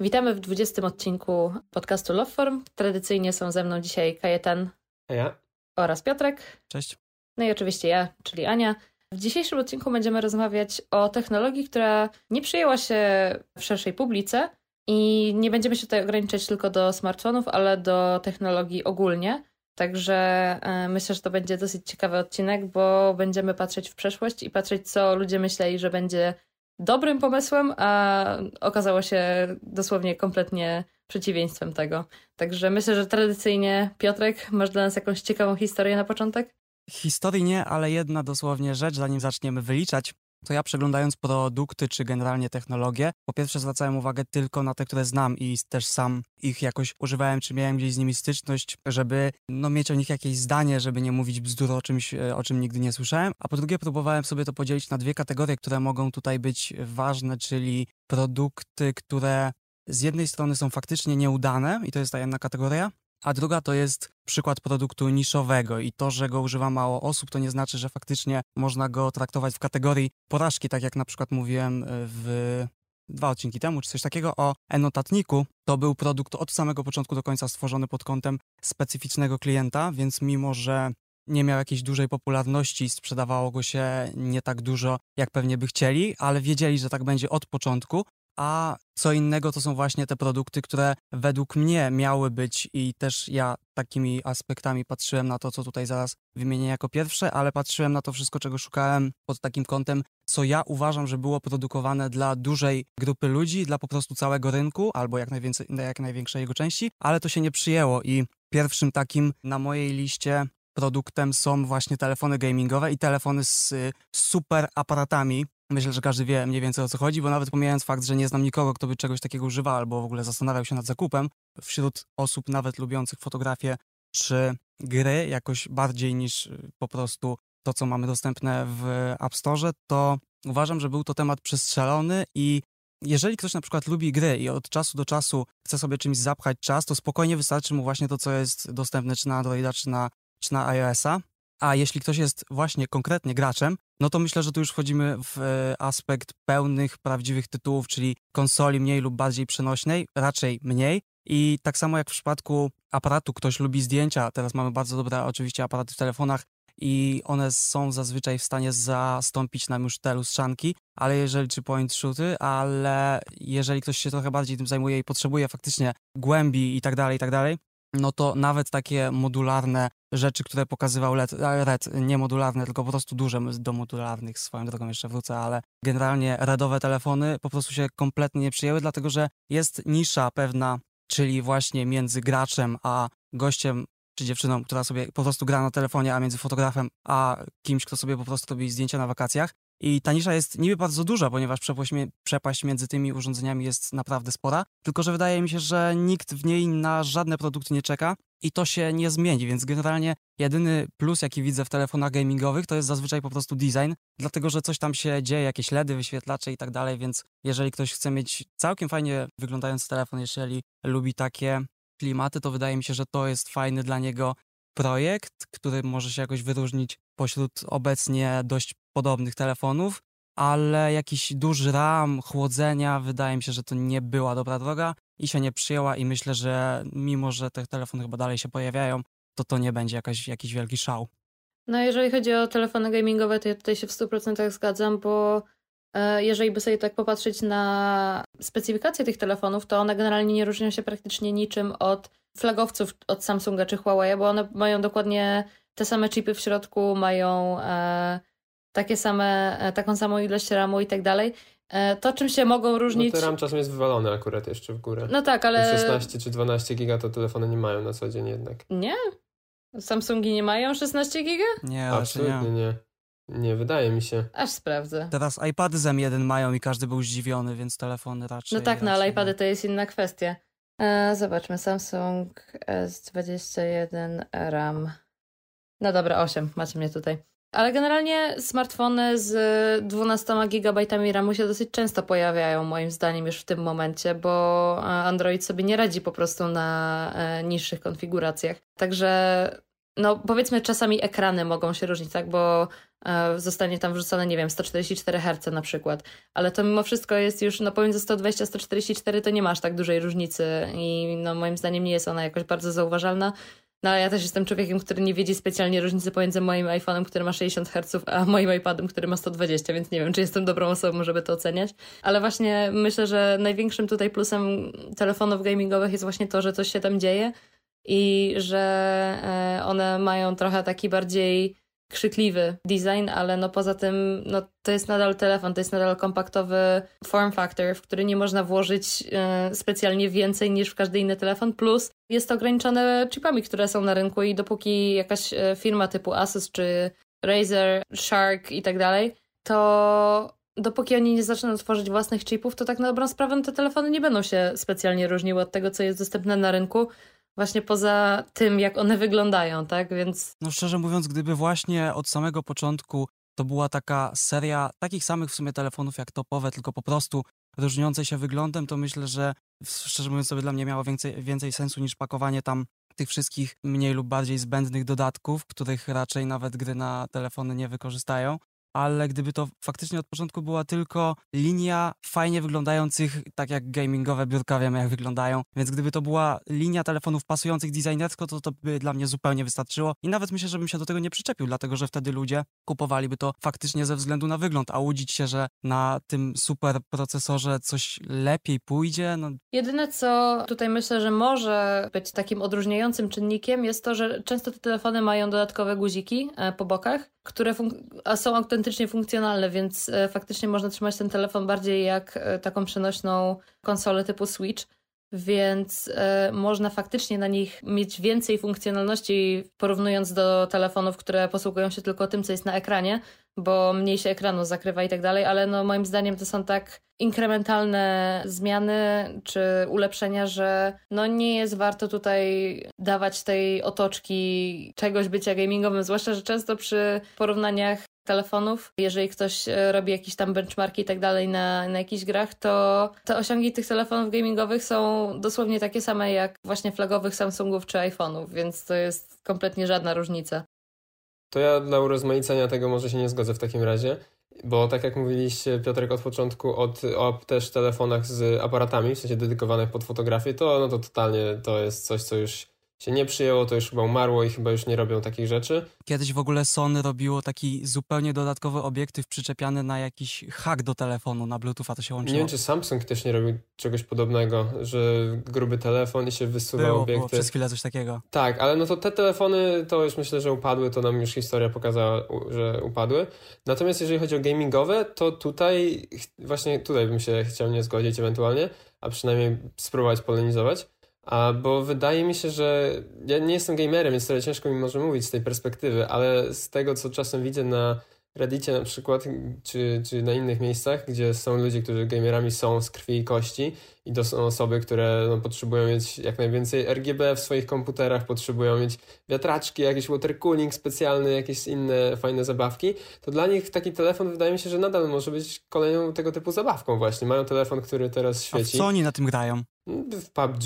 Witamy w 20 odcinku podcastu Loveform. Tradycyjnie są ze mną dzisiaj Kajetan ja? oraz Piotrek. Cześć. No i oczywiście ja, czyli Ania. W dzisiejszym odcinku będziemy rozmawiać o technologii, która nie przyjęła się w szerszej publice i nie będziemy się tutaj ograniczać tylko do smartfonów, ale do technologii ogólnie. Także e, myślę, że to będzie dosyć ciekawy odcinek, bo będziemy patrzeć w przeszłość i patrzeć, co ludzie myśleli, że będzie dobrym pomysłem, a okazało się dosłownie kompletnie przeciwieństwem tego. Także myślę, że tradycyjnie, Piotrek, masz dla nas jakąś ciekawą historię na początek? Historii nie, ale jedna dosłownie rzecz, zanim zaczniemy wyliczać, to ja przeglądając produkty czy generalnie technologie, po pierwsze zwracałem uwagę tylko na te, które znam i też sam ich jakoś używałem, czy miałem gdzieś z nimi styczność, żeby no, mieć o nich jakieś zdanie, żeby nie mówić bzdur o czymś, e, o czym nigdy nie słyszałem. A po drugie próbowałem sobie to podzielić na dwie kategorie, które mogą tutaj być ważne, czyli produkty, które z jednej strony są faktycznie nieudane i to jest ta jedna kategoria, a druga to jest przykład produktu niszowego i to, że go używa mało osób, to nie znaczy, że faktycznie można go traktować w kategorii porażki, tak jak na przykład mówiłem e, w dwa odcinki temu, czy coś takiego o e-notatniku. To był produkt od samego początku do końca stworzony pod kątem specyficznego klienta, więc mimo, że nie miał jakiejś dużej popularności, sprzedawało go się nie tak dużo, jak pewnie by chcieli, ale wiedzieli, że tak będzie od początku, a co innego to są właśnie te produkty, które według mnie miały być i też ja takimi aspektami patrzyłem na to, co tutaj zaraz wymienię jako pierwsze, ale patrzyłem na to wszystko, czego szukałem pod takim kątem, co ja uważam, że było produkowane dla dużej grupy ludzi, dla po prostu całego rynku, albo jak, najwięcej, jak największej jego części, ale to się nie przyjęło i pierwszym takim na mojej liście produktem są właśnie telefony gamingowe i telefony z, z super aparatami, Myślę, że każdy wie mniej więcej o co chodzi, bo nawet pomijając fakt, że nie znam nikogo, kto by czegoś takiego używał albo w ogóle zastanawiał się nad zakupem, wśród osób nawet lubiących fotografię czy gry jakoś bardziej niż y, po prostu to, co mamy dostępne w App Store, to uważam, że był to temat przestrzelony i jeżeli ktoś na przykład lubi gry i od czasu do czasu chce sobie czymś zapchać czas, to spokojnie wystarczy mu właśnie to, co jest dostępne czy na Androida, czy na, czy na iOS-a. A jeśli ktoś jest właśnie konkretnie graczem, no to myślę, że tu już wchodzimy w e, aspekt pełnych, prawdziwych tytułów, czyli konsoli mniej lub bardziej przenośnej, raczej mniej. I tak samo jak w przypadku aparatu, ktoś lubi zdjęcia, teraz mamy bardzo dobre oczywiście aparaty w telefonach i one są zazwyczaj w stanie zastąpić nam już te lustrzanki, ale jeżeli czy point shooty, ale jeżeli ktoś się trochę bardziej tym zajmuje i potrzebuje faktycznie głębi i tak dalej, i tak dalej, no to nawet takie modularne rzeczy, które pokazywał Red, nie modularne, tylko po prostu duże, do modularnych swoją drogą jeszcze wrócę, ale generalnie REDowe telefony po prostu się kompletnie nie przyjęły, dlatego że jest nisza pewna, czyli właśnie między graczem a gościem czy dziewczyną, która sobie po prostu gra na telefonie, a między fotografem a kimś, kto sobie po prostu robi zdjęcia na wakacjach. I ta nisza jest niby bardzo duża, ponieważ przepaść między tymi urządzeniami jest naprawdę spora, tylko że wydaje mi się, że nikt w niej na żadne produkty nie czeka i to się nie zmieni, więc generalnie jedyny plus, jaki widzę w telefonach gamingowych, to jest zazwyczaj po prostu design, dlatego że coś tam się dzieje, jakieś LEDy, wyświetlacze i tak dalej, więc jeżeli ktoś chce mieć całkiem fajnie wyglądający telefon, jeżeli lubi takie klimaty, to wydaje mi się, że to jest fajny dla niego projekt, który może się jakoś wyróżnić pośród obecnie dość podobnych telefonów, ale jakiś duży RAM, chłodzenia, wydaje mi się, że to nie była dobra droga i się nie przyjęła i myślę, że mimo, że te telefony chyba dalej się pojawiają, to to nie będzie jakaś, jakiś wielki szał. No jeżeli chodzi o telefony gamingowe, to ja tutaj się w 100% zgadzam, bo e, jeżeli by sobie tak popatrzeć na specyfikację tych telefonów, to one generalnie nie różnią się praktycznie niczym od flagowców od Samsunga czy Huawei, bo one mają dokładnie te same chipy w środku, mają e, takie same, e, taką samą ilość RAMu i tak dalej. E, to, czym się mogą różnić... No to RAM czasem jest wywalony akurat jeszcze w górę. No tak, ale... 16 czy 12 giga to telefony nie mają na co dzień jednak. Nie? Samsungi nie mają 16 giga? Nie, Absolutnie nie. nie. Nie, wydaje mi się. Aż sprawdzę. Teraz iPady z M1 mają i każdy był zdziwiony, więc telefony raczej... No tak, raczej no ale iPady to jest inna kwestia. E, zobaczmy, Samsung S21 RAM. No dobra, 8, macie mnie tutaj. Ale generalnie smartfony z 12 GB RAMu się dosyć często pojawiają, moim zdaniem, już w tym momencie, bo Android sobie nie radzi po prostu na e, niższych konfiguracjach. Także no powiedzmy czasami ekrany mogą się różnić, tak, bo e, zostanie tam wrzucone, nie wiem, 144 Hz na przykład, ale to mimo wszystko jest już, no pomiędzy 120 a 144 to nie masz tak dużej różnicy i no moim zdaniem nie jest ona jakoś bardzo zauważalna. No ja też jestem człowiekiem, który nie widzi specjalnie różnicy pomiędzy moim iPhone'em, który ma 60 Hz, a moim iPadem, który ma 120, więc nie wiem, czy jestem dobrą osobą, żeby to oceniać. Ale właśnie myślę, że największym tutaj plusem telefonów gamingowych jest właśnie to, że coś się tam dzieje i że e, one mają trochę taki bardziej krzykliwy design, ale no poza tym no to jest nadal telefon, to jest nadal kompaktowy form factor, w który nie można włożyć e, specjalnie więcej niż w każdy inny telefon, plus jest to ograniczone chipami, które są na rynku i dopóki jakaś e, firma typu Asus czy Razer, Shark i tak dalej, to dopóki oni nie zaczną tworzyć własnych chipów, to tak na dobrą sprawę te telefony nie będą się specjalnie różniły od tego, co jest dostępne na rynku, właśnie poza tym, jak one wyglądają, tak? Więc. No szczerze mówiąc, gdyby właśnie od samego początku to była taka seria takich samych w sumie telefonów jak topowe, tylko po prostu różniące się wyglądem, to myślę, że szczerze mówiąc sobie dla mnie miało więcej, więcej sensu niż pakowanie tam tych wszystkich mniej lub bardziej zbędnych dodatków, których raczej nawet gry na telefony nie wykorzystają ale gdyby to faktycznie od początku była tylko linia fajnie wyglądających, tak jak gamingowe biurka wiemy jak wyglądają, więc gdyby to była linia telefonów pasujących designersko, to to by dla mnie zupełnie wystarczyło. I nawet myślę, żebym się do tego nie przyczepił, dlatego że wtedy ludzie kupowaliby to faktycznie ze względu na wygląd, a łudzić się, że na tym super procesorze coś lepiej pójdzie, no... Jedyne co tutaj myślę, że może być takim odróżniającym czynnikiem jest to, że często te telefony mają dodatkowe guziki e, po bokach, które są autentycznie funkcjonalne, więc e, faktycznie można trzymać ten telefon bardziej jak e, taką przenośną konsolę typu Switch więc e, można faktycznie na nich mieć więcej funkcjonalności porównując do telefonów, które posługują się tylko tym, co jest na ekranie, bo mniej się ekranu zakrywa i tak dalej, ale no moim zdaniem to są tak inkrementalne zmiany czy ulepszenia, że no nie jest warto tutaj dawać tej otoczki czegoś bycia gamingowym, zwłaszcza, że często przy porównaniach telefonów. Jeżeli ktoś e, robi jakieś tam benchmarki i tak dalej na, na jakichś grach, to te osiągi tych telefonów gamingowych są dosłownie takie same jak właśnie flagowych Samsungów czy iPhone'ów, więc to jest kompletnie żadna różnica. To ja dla urozmaicenia tego może się nie zgodzę w takim razie, bo tak jak mówiliście Piotrek od początku od, o też telefonach z aparatami, w sensie dedykowanych pod fotografię, to no to totalnie to jest coś, co już się nie przyjęło, to już chyba umarło i chyba już nie robią takich rzeczy. Kiedyś w ogóle Sony robiło taki zupełnie dodatkowy obiektyw przyczepiany na jakiś hak do telefonu, na Bluetooth, a to się łączyło. Nie wiem, czy Samsung też nie robił czegoś podobnego, że gruby telefon i się wysuwał było, obiektyw. Było przez chwilę coś takiego. Tak, ale no to te telefony to już myślę, że upadły, to nam już historia pokazała, że upadły. Natomiast jeżeli chodzi o gamingowe, to tutaj właśnie tutaj bym się chciał nie zgodzić ewentualnie, a przynajmniej spróbować polenizować a, bo wydaje mi się, że ja nie jestem gamerem, więc trochę ciężko mi może mówić z tej perspektywy, ale z tego, co czasem widzę na Reddicie na przykład, czy, czy na innych miejscach, gdzie są ludzie, którzy gamerami są z krwi i kości i to są osoby, które no, potrzebują mieć jak najwięcej RGB w swoich komputerach, potrzebują mieć wiatraczki, jakiś water cooling specjalny, jakieś inne fajne zabawki, to dla nich taki telefon wydaje mi się, że nadal może być kolejną tego typu zabawką właśnie. Mają telefon, który teraz świeci. A co oni na tym grają? W PUBG,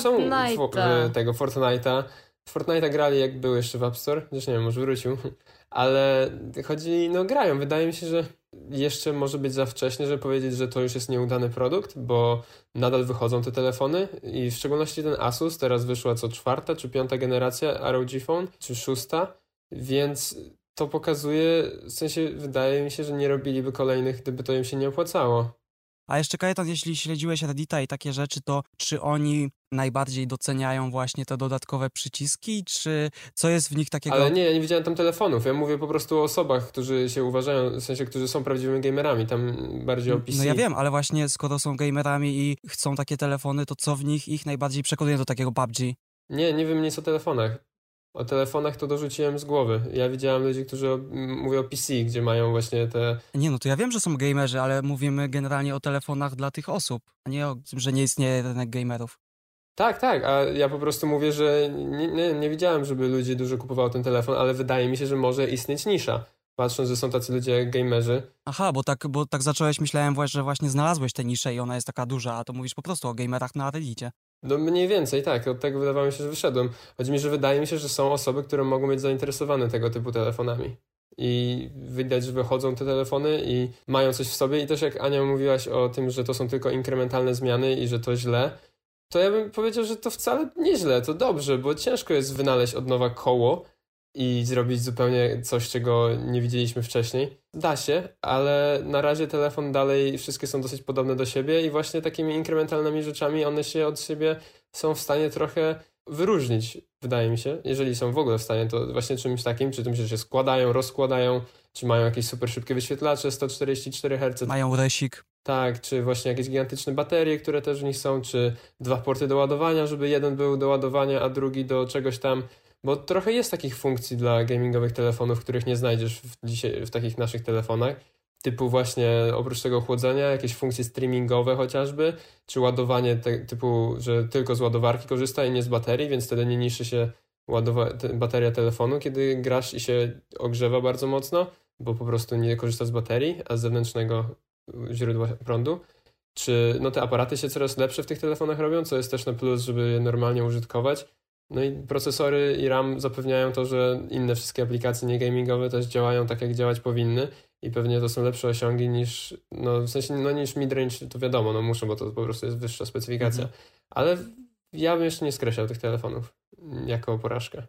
są w, tego Fortnite'a. W Fortnite'a grali jak był jeszcze w App Store, zresztą nie wiem, może wrócił, ale chodzi, no grają. Wydaje mi się, że jeszcze może być za wcześnie, żeby powiedzieć, że to już jest nieudany produkt, bo nadal wychodzą te telefony i w szczególności ten Asus, teraz wyszła co czwarta czy piąta generacja ROG Phone, czy szósta, więc to pokazuje, w sensie wydaje mi się, że nie robiliby kolejnych, gdyby to im się nie opłacało. A jeszcze Kajetan, jeśli śledziłeś Reddita i takie rzeczy, to czy oni najbardziej doceniają właśnie te dodatkowe przyciski, czy co jest w nich takiego... Ale nie, ja nie widziałem tam telefonów, ja mówię po prostu o osobach, którzy się uważają, w sensie, którzy są prawdziwymi gamerami, tam bardziej o PC. No ja wiem, ale właśnie skoro są gamerami i chcą takie telefony, to co w nich ich najbardziej przekonuje do takiego PUBG? Nie, nie wiem nic o telefonach. O telefonach to dorzuciłem z głowy. Ja widziałem ludzi, którzy mówią o PC, gdzie mają właśnie te... Nie, no to ja wiem, że są gamerzy, ale mówimy generalnie o telefonach dla tych osób, a nie o tym, że nie istnieje rynek gamerów. Tak, tak, a ja po prostu mówię, że nie, nie, nie widziałem, żeby ludzie dużo kupowało ten telefon, ale wydaje mi się, że może istnieć nisza. Patrząc, że są tacy ludzie jak gamerzy. Aha, bo tak, bo tak zacząłeś, myślałem, że właśnie znalazłeś tę niszę i ona jest taka duża, a to mówisz po prostu o gamerach na Reddicie. No mniej więcej, tak. Od tego wydawało mi się, że wyszedłem. Chodzi mi, że wydaje mi się, że są osoby, które mogą być zainteresowane tego typu telefonami. I widać, że wychodzą te telefony i mają coś w sobie. I też jak Ania mówiłaś o tym, że to są tylko inkrementalne zmiany i że to źle, to ja bym powiedział, że to wcale nieźle, to dobrze, bo ciężko jest wynaleźć od nowa koło i zrobić zupełnie coś, czego nie widzieliśmy wcześniej. Da się, ale na razie telefon dalej, wszystkie są dosyć podobne do siebie i właśnie takimi inkrementalnymi rzeczami one się od siebie są w stanie trochę wyróżnić, wydaje mi się, jeżeli są w ogóle w stanie, to właśnie czymś takim, czy tym, że się składają, rozkładają, czy mają jakieś super szybkie wyświetlacze 144 Hz. Mają resik. Tak, czy właśnie jakieś gigantyczne baterie, które też w nich są, czy dwa porty do ładowania, żeby jeden był do ładowania, a drugi do czegoś tam. Bo trochę jest takich funkcji dla gamingowych telefonów, których nie znajdziesz w, dzisiaj, w takich naszych telefonach. Typu właśnie oprócz tego chłodzenia, jakieś funkcje streamingowe chociażby, czy ładowanie te, typu, że tylko z ładowarki korzysta i nie z baterii, więc wtedy nie niszczy się ładowa- te, bateria telefonu, kiedy grasz i się ogrzewa bardzo mocno, bo po prostu nie korzysta z baterii, a z zewnętrznego źródła prądu. Czy no te aparaty się coraz lepsze w tych telefonach robią, co jest też na plus, żeby je normalnie użytkować. No i procesory i RAM zapewniają to, że inne wszystkie aplikacje nie gamingowe też działają tak, jak działać powinny i pewnie to są lepsze osiągi niż, no w sensie, no niż midrange, to wiadomo, no muszę, bo to po prostu jest wyższa specyfikacja. Mhm. Ale ja bym jeszcze nie skreślał tych telefonów jako porażkę.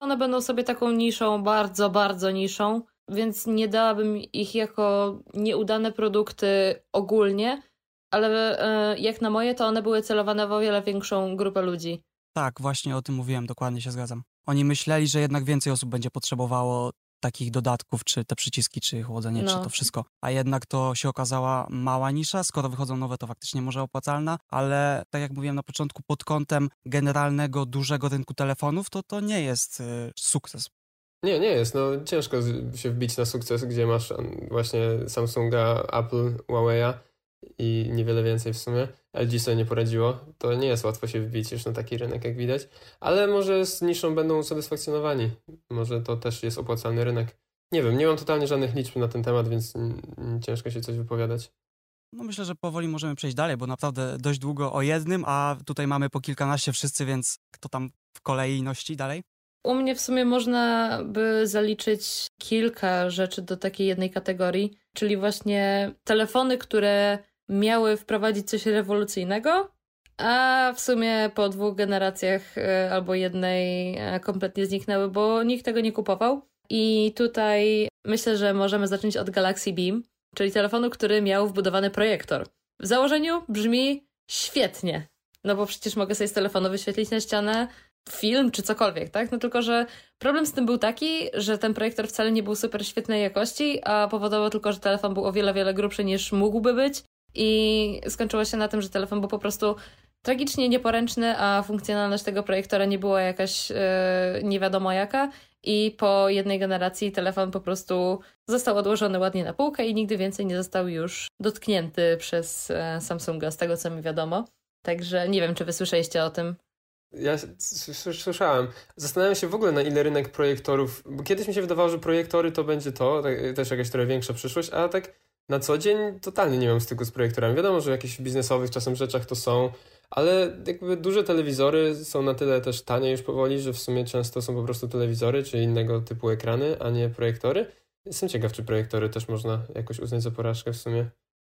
One będą sobie taką niszą, bardzo, bardzo niszą, więc nie dałabym ich jako nieudane produkty ogólnie, ale e, jak na moje, to one były celowane w o wiele większą grupę ludzi. Tak, właśnie o tym mówiłem, dokładnie się zgadzam. Oni myśleli, że jednak więcej osób będzie potrzebowało takich dodatków, czy te przyciski, czy chłodzenie, no. czy to wszystko. A jednak to się okazała mała nisza, skoro wychodzą nowe, to faktycznie może opłacalna, ale tak jak mówiłem na początku, pod kątem generalnego, dużego rynku telefonów, to to nie jest y, sukces. Nie, nie jest. No, ciężko się wbić na sukces, gdzie masz właśnie Samsunga, Apple, Huawei'a i niewiele więcej w sumie. LG sobie nie poradziło. To nie jest łatwo się wbić już na taki rynek, jak widać. Ale może z niszą będą usatysfakcjonowani. Może to też jest opłacalny rynek. Nie wiem, nie mam totalnie żadnych liczb na ten temat, więc ciężko się coś wypowiadać. No myślę, że powoli możemy przejść dalej, bo naprawdę dość długo o jednym, a tutaj mamy po kilkanaście wszyscy, więc kto tam w kolejności dalej? U mnie w sumie można by zaliczyć kilka rzeczy do takiej jednej kategorii, czyli właśnie telefony, które miały wprowadzić coś rewolucyjnego, a w sumie po dwóch generacjach e, albo jednej e, kompletnie zniknęły, bo nikt tego nie kupował. I tutaj myślę, że możemy zacząć od Galaxy Beam, czyli telefonu, który miał wbudowany projektor. W założeniu brzmi świetnie, no bo przecież mogę sobie z telefonu wyświetlić na ścianę film czy cokolwiek, tak? No tylko, że problem z tym był taki, że ten projektor wcale nie był super świetnej jakości, a powodował tylko, że telefon był o wiele, wiele grubszy niż mógłby być i skończyło się na tym, że telefon był po prostu tragicznie nieporęczny, a funkcjonalność tego projektora nie była jakaś yy, nie wiadomo jaka i po jednej generacji telefon po prostu został odłożony ładnie na półkę i nigdy więcej nie został już dotknięty przez yy, Samsunga, z tego co mi wiadomo. Także nie wiem, czy wy słyszeliście o tym. Ja słyszałem. Zastanawiam się w ogóle, na ile rynek projektorów. Bo kiedyś mi się wydawało, że projektory to będzie to, tak, też jakaś trochę większa przyszłość, a tak na co dzień totalnie nie mam styku z projektorami. Wiadomo, że w jakichś biznesowych czasem rzeczach to są, ale jakby duże telewizory są na tyle też tanie już powoli, że w sumie często są po prostu telewizory czy innego typu ekrany, a nie projektory. Jestem ciekaw, czy projektory też można jakoś uznać za porażkę w sumie.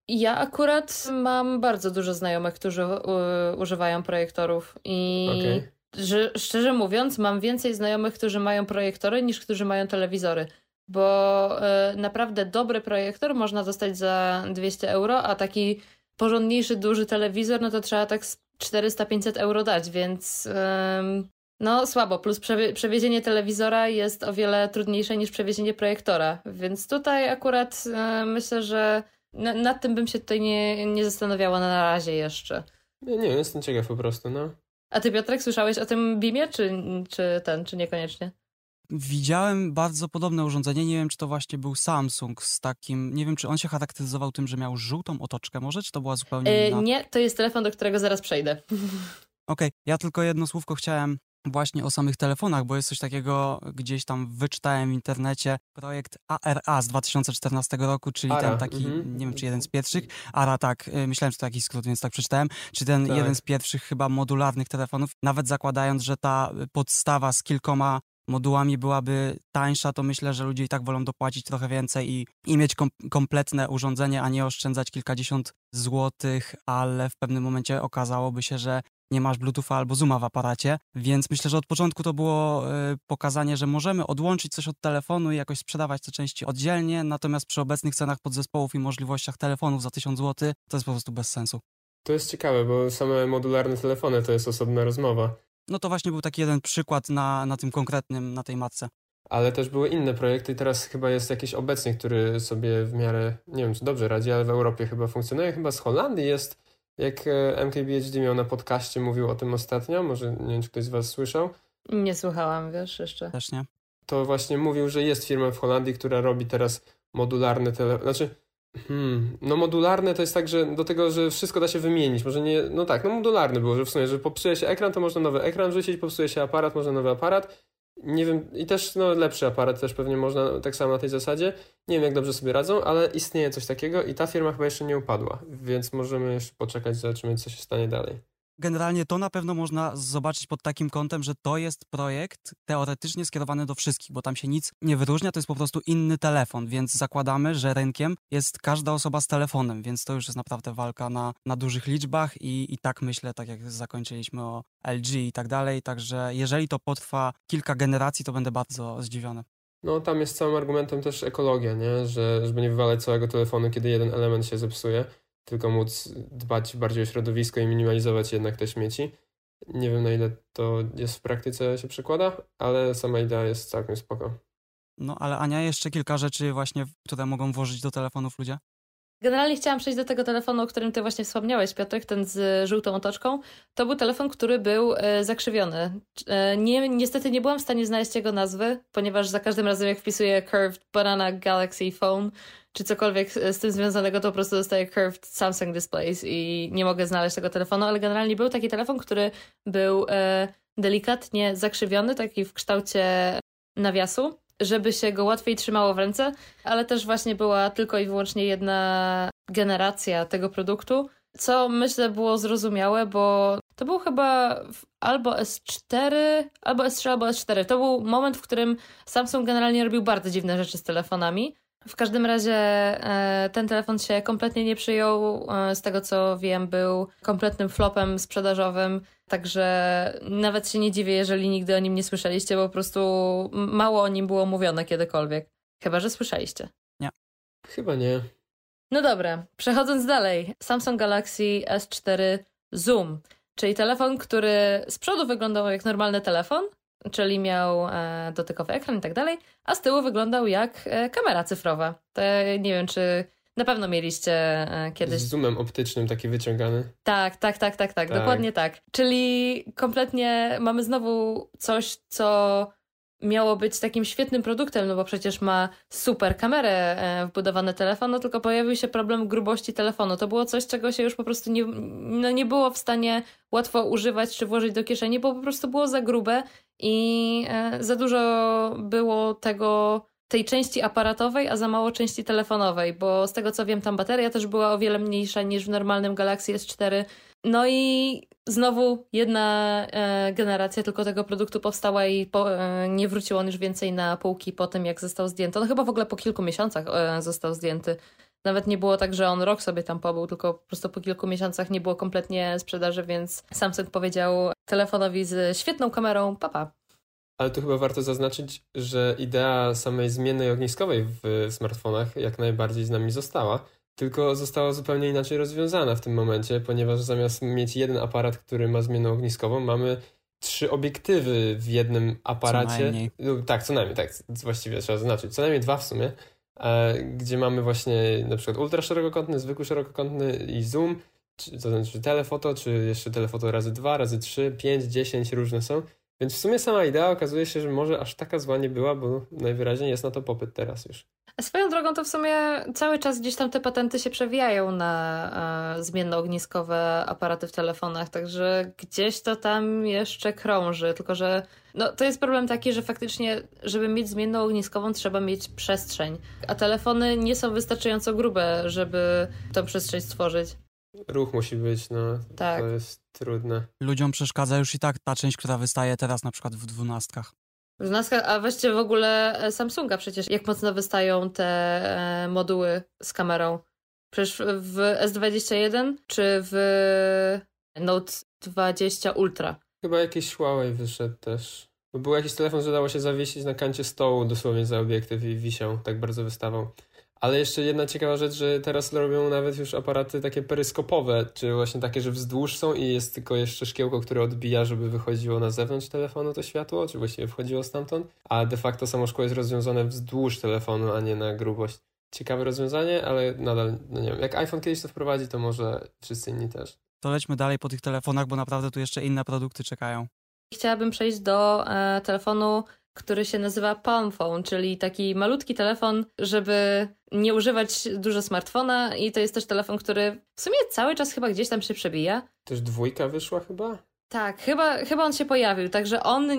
Ja akurat mam bardzo dużo znajomych, którzy używają projektorów i okay. że, szczerze mówiąc, mam więcej znajomych, którzy mają projektory niż którzy mają telewizory, bo y, naprawdę dobry projektor można dostać za 200 euro, a taki porządniejszy, duży telewizor, no to trzeba tak 400-500 euro dać, więc no słabo. Plus przewie przewiezienie telewizora jest o wiele trudniejsze niż przewiezienie projektora, więc tutaj akurat y, myślę, że na, nad tym bym się tutaj nie, nie zastanawiała na razie jeszcze. Nie, nie, jestem ciekaw po prostu, no. A ty, Piotrek, słyszałeś o tym BIMie, czy, czy ten, czy niekoniecznie? Widziałem bardzo podobne urządzenie. Nie wiem, czy to właśnie był Samsung z takim. Nie wiem, czy on się charakteryzował tym, że miał żółtą otoczkę, może, czy to była zupełnie e, inna? nie, to jest telefon, do którego zaraz przejdę. Okej, okay. ja tylko jedno słówko chciałem właśnie o samych telefonach, bo jest coś takiego, gdzieś tam wyczytałem w internecie, projekt ARA z 2014 roku, czyli ARA, ten taki, mhm. nie wiem czy jeden z pierwszych, ARA tak, y, myślałem, że to jakiś skrót, więc tak przeczytałem, czy ten Tak. jeden z pierwszych chyba modularnych telefonów, nawet zakładając, że ta podstawa z kilkoma modułami byłaby tańsza, to myślę, że ludzie i tak wolą dopłacić trochę więcej i, i mieć kom kompletne urządzenie, a nie oszczędzać kilkadziesiąt złotych, ale w pewnym momencie okazałoby się, że nie masz Bluetootha albo Zooma w aparacie, więc myślę, że od początku to było y, pokazanie, że możemy odłączyć coś od telefonu i jakoś sprzedawać te części oddzielnie, natomiast przy obecnych cenach podzespołów i możliwościach telefonów za 1000 zł to jest po prostu bez sensu. To jest ciekawe, bo same modularne telefony to jest osobna rozmowa. No to właśnie był taki jeden przykład na, na tym konkretnym, na tej matce. Ale też były inne projekty i teraz chyba jest jakiś obecny, który sobie w miarę, nie wiem czy dobrze radzi, ale w Europie chyba funkcjonuje. Chyba z Holandii jest, jak e, MKBHD miał na podcaście, mówił o tym ostatnio, może nie wiem czy ktoś z was słyszał, Nie słuchałam, wiesz, jeszcze. Też nie? to właśnie mówił, że jest firma w Holandii, która robi teraz modularne telefony. Znaczy, hmm, no modularne to jest tak, że do tego, że wszystko da się wymienić. Może nie, no tak, no modularne było, że w sumie, że popsuje się ekran, to można nowy ekran wrzucić, popsuje się aparat, można nowy aparat. Nie wiem, i też no, lepszy aparat też pewnie można tak samo na tej zasadzie. Nie wiem, jak dobrze sobie radzą, ale istnieje coś takiego i ta firma chyba jeszcze nie upadła, więc możemy jeszcze poczekać, zobaczymy, co się stanie dalej. Generalnie to na pewno można zobaczyć pod takim kątem, że to jest projekt teoretycznie skierowany do wszystkich, bo tam się nic nie wyróżnia, to jest po prostu inny telefon, więc zakładamy, że rynkiem jest każda osoba z telefonem, więc to już jest naprawdę walka na, na dużych liczbach i, i tak myślę, tak jak zakończyliśmy o LG i tak dalej, także jeżeli to potrwa kilka generacji, to będę bardzo zdziwiony. No, tam jest całym argumentem też ekologia, nie? Że, żeby nie wywalać całego telefonu, kiedy jeden element się zepsuje, tylko móc dbać bardziej o środowisko i minimalizować jednak te śmieci. Nie wiem, na ile to jest w praktyce się przekłada, ale sama idea jest całkiem spoko. No ale Ania, jeszcze kilka rzeczy właśnie, które mogą włożyć do telefonów ludzie? Generalnie chciałam przejść do tego telefonu, o którym ty właśnie wspomniałeś, Piotrek, ten z żółtą otoczką. To był telefon, który był e, zakrzywiony. E, nie, niestety nie byłam w stanie znaleźć jego nazwy, ponieważ za każdym razem jak wpisuję Curved Banana Galaxy Phone, czy cokolwiek z tym związanego, to po prostu dostaję Curved Samsung Displays i nie mogę znaleźć tego telefonu, ale generalnie był taki telefon, który był e, delikatnie zakrzywiony, taki w kształcie nawiasu, żeby się go łatwiej trzymało w ręce, ale też właśnie była tylko i wyłącznie jedna generacja tego produktu, co myślę było zrozumiałe, bo to był chyba albo S4, albo S3, albo S4. To był moment, w którym Samsung generalnie robił bardzo dziwne rzeczy z telefonami. W każdym razie e, ten telefon się kompletnie nie przyjął. E, z tego co wiem, był kompletnym flopem sprzedażowym. Także nawet się nie dziwię, jeżeli nigdy o nim nie słyszeliście, bo po prostu mało o nim było mówione kiedykolwiek. Chyba, że słyszeliście. Chyba nie. No dobra, przechodząc dalej. Samsung Galaxy S4 Zoom, czyli telefon, który z przodu wyglądał jak normalny telefon, czyli miał e, dotykowy ekran i tak dalej, a z tyłu wyglądał jak e, kamera cyfrowa. Ja nie wiem, czy na pewno mieliście e, kiedyś Z zoomem optycznym taki wyciągany. tak, tak, tak, tak, tak, Tak. dokładnie tak. Czyli kompletnie mamy znowu coś, co miało być takim świetnym produktem, no bo przecież ma super kamerę e, wbudowany telefon, no tylko pojawił się problem grubości telefonu. To było coś, czego się już po prostu nie, no nie było w stanie łatwo używać czy włożyć do kieszeni, bo po prostu było za grube i e, za dużo było tego tej części aparatowej, a za mało części telefonowej, bo z tego co wiem, tam bateria też była o wiele mniejsza niż w normalnym Galaxy S4. No i znowu jedna e, generacja tylko tego produktu powstała i po, e, nie wrócił on już więcej na półki po tym, jak został zdjęty. On chyba w ogóle po kilku miesiącach e, został zdjęty. Nawet nie było tak, że on rok sobie tam pobył, tylko po prostu po kilku miesiącach nie było kompletnie sprzedaży, więc Samsung powiedział telefonowi z świetną kamerą, papa. Ale tu chyba warto zaznaczyć, że idea samej zmiennej ogniskowej w smartfonach jak najbardziej z nami została, tylko została zupełnie inaczej rozwiązana w tym momencie, ponieważ zamiast mieć jeden aparat, który ma zmienną ogniskową, mamy trzy obiektywy w jednym aparacie. najmniej. No, tak, co najmniej, tak, właściwie trzeba zaznaczyć. Co najmniej dwa w sumie, e, gdzie mamy właśnie na przykład ultra szerokokątny, zwykły szerokokątny i zoom, czy, to znaczy telefoto, czy jeszcze telefoto razy dwa, razy trzy, pięć, dziesięć różne są. Więc w sumie sama idea okazuje się, że może aż taka zła nie była, bo najwyraźniej jest na to popyt teraz już. A swoją drogą to w sumie cały czas gdzieś tam te patenty się przewijają na e, zmiennoogniskowe aparaty w telefonach, także gdzieś to tam jeszcze krąży, tylko że no, to jest problem taki, że faktycznie, żeby mieć zmienną ogniskową, trzeba mieć przestrzeń, a telefony nie są wystarczająco grube, żeby tą przestrzeń stworzyć. Ruch musi być, no. Tak. To jest trudne. Ludziom przeszkadza już i tak ta część, która wystaje teraz na przykład w dwunastkach. W NASCAR, a weźcie w ogóle e, Samsunga przecież, jak mocno wystają te e, moduły z kamerą. Przecież w S21 czy w Note 20 Ultra. Chyba jakiś Huawei wyszedł też. Bo był jakiś telefon, że dało się zawiesić na kancie stołu dosłownie za obiektyw i wisiał, tak bardzo wystawał. Ale jeszcze jedna ciekawa rzecz, że teraz robią nawet już aparaty takie peryskopowe, czy właśnie takie, że wzdłuż są i jest tylko jeszcze szkiełko, które odbija, żeby wychodziło na zewnątrz telefonu to światło, czy właściwie wchodziło stamtąd, a de facto samo szkło jest rozwiązane wzdłuż telefonu, a nie na grubość. Ciekawe rozwiązanie, ale nadal, no nie wiem, jak iPhone kiedyś to wprowadzi, to może wszyscy inni też. To lećmy dalej po tych telefonach, bo naprawdę tu jeszcze inne produkty czekają. Chciałabym przejść do e, telefonu, który się nazywa Palm Phone, czyli taki malutki telefon, żeby nie używać dużo smartfona i to jest też telefon, który w sumie cały czas chyba gdzieś tam się przebija. Też dwójka wyszła chyba? Tak, chyba, chyba on się pojawił, także on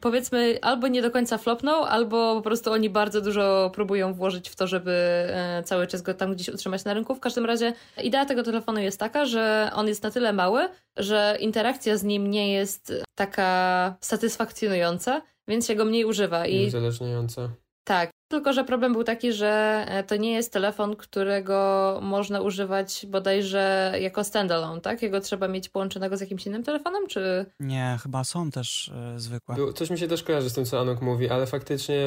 powiedzmy albo nie do końca flopnął, albo po prostu oni bardzo dużo próbują włożyć w to, żeby e, cały czas go tam gdzieś utrzymać na rynku. W każdym razie idea tego telefonu jest taka, że on jest na tyle mały, że interakcja z nim nie jest taka satysfakcjonująca, więc się go mniej używa. I uzależniająca. tak, tylko że problem był taki, że e, to nie jest telefon, którego można używać bodajże jako standalone, tak? Jego trzeba mieć połączonego z jakimś innym telefonem, czy... Nie, chyba są też e, zwykłe. Był, coś mi się też kojarzy z tym, co Anok mówi, ale faktycznie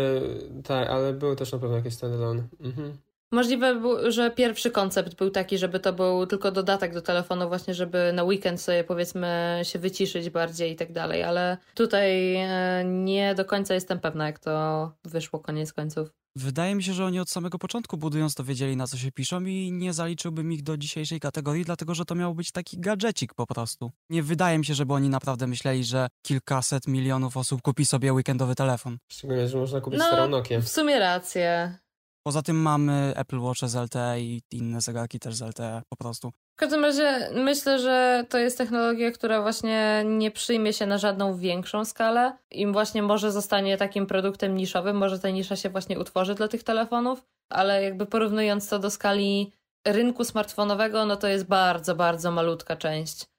tak, ale były też na pewno jakieś standalone. Mhm. Możliwe, że pierwszy koncept był taki, żeby to był tylko dodatek do telefonu, właśnie żeby na weekend sobie powiedzmy się wyciszyć bardziej i tak dalej, ale tutaj e, nie do końca jestem pewna, jak to wyszło koniec końców. Wydaje mi się, że oni od samego początku budując to wiedzieli na co się piszą i nie zaliczyłbym ich do dzisiejszej kategorii, dlatego że to miał być taki gadżecik po prostu. Nie wydaje mi się, żeby oni naprawdę myśleli, że kilkaset milionów osób kupi sobie weekendowy telefon. Szczególnie, że można kupić No. W sumie rację. Poza tym mamy Apple Watch z LTE i inne zegarki też z LTE po prostu. W każdym razie myślę, że to jest technologia, która właśnie nie przyjmie się na żadną większą skalę i właśnie może zostanie takim produktem niszowym, może ta nisza się właśnie utworzy dla tych telefonów, ale jakby porównując to do skali rynku smartfonowego, no to jest bardzo, bardzo malutka część.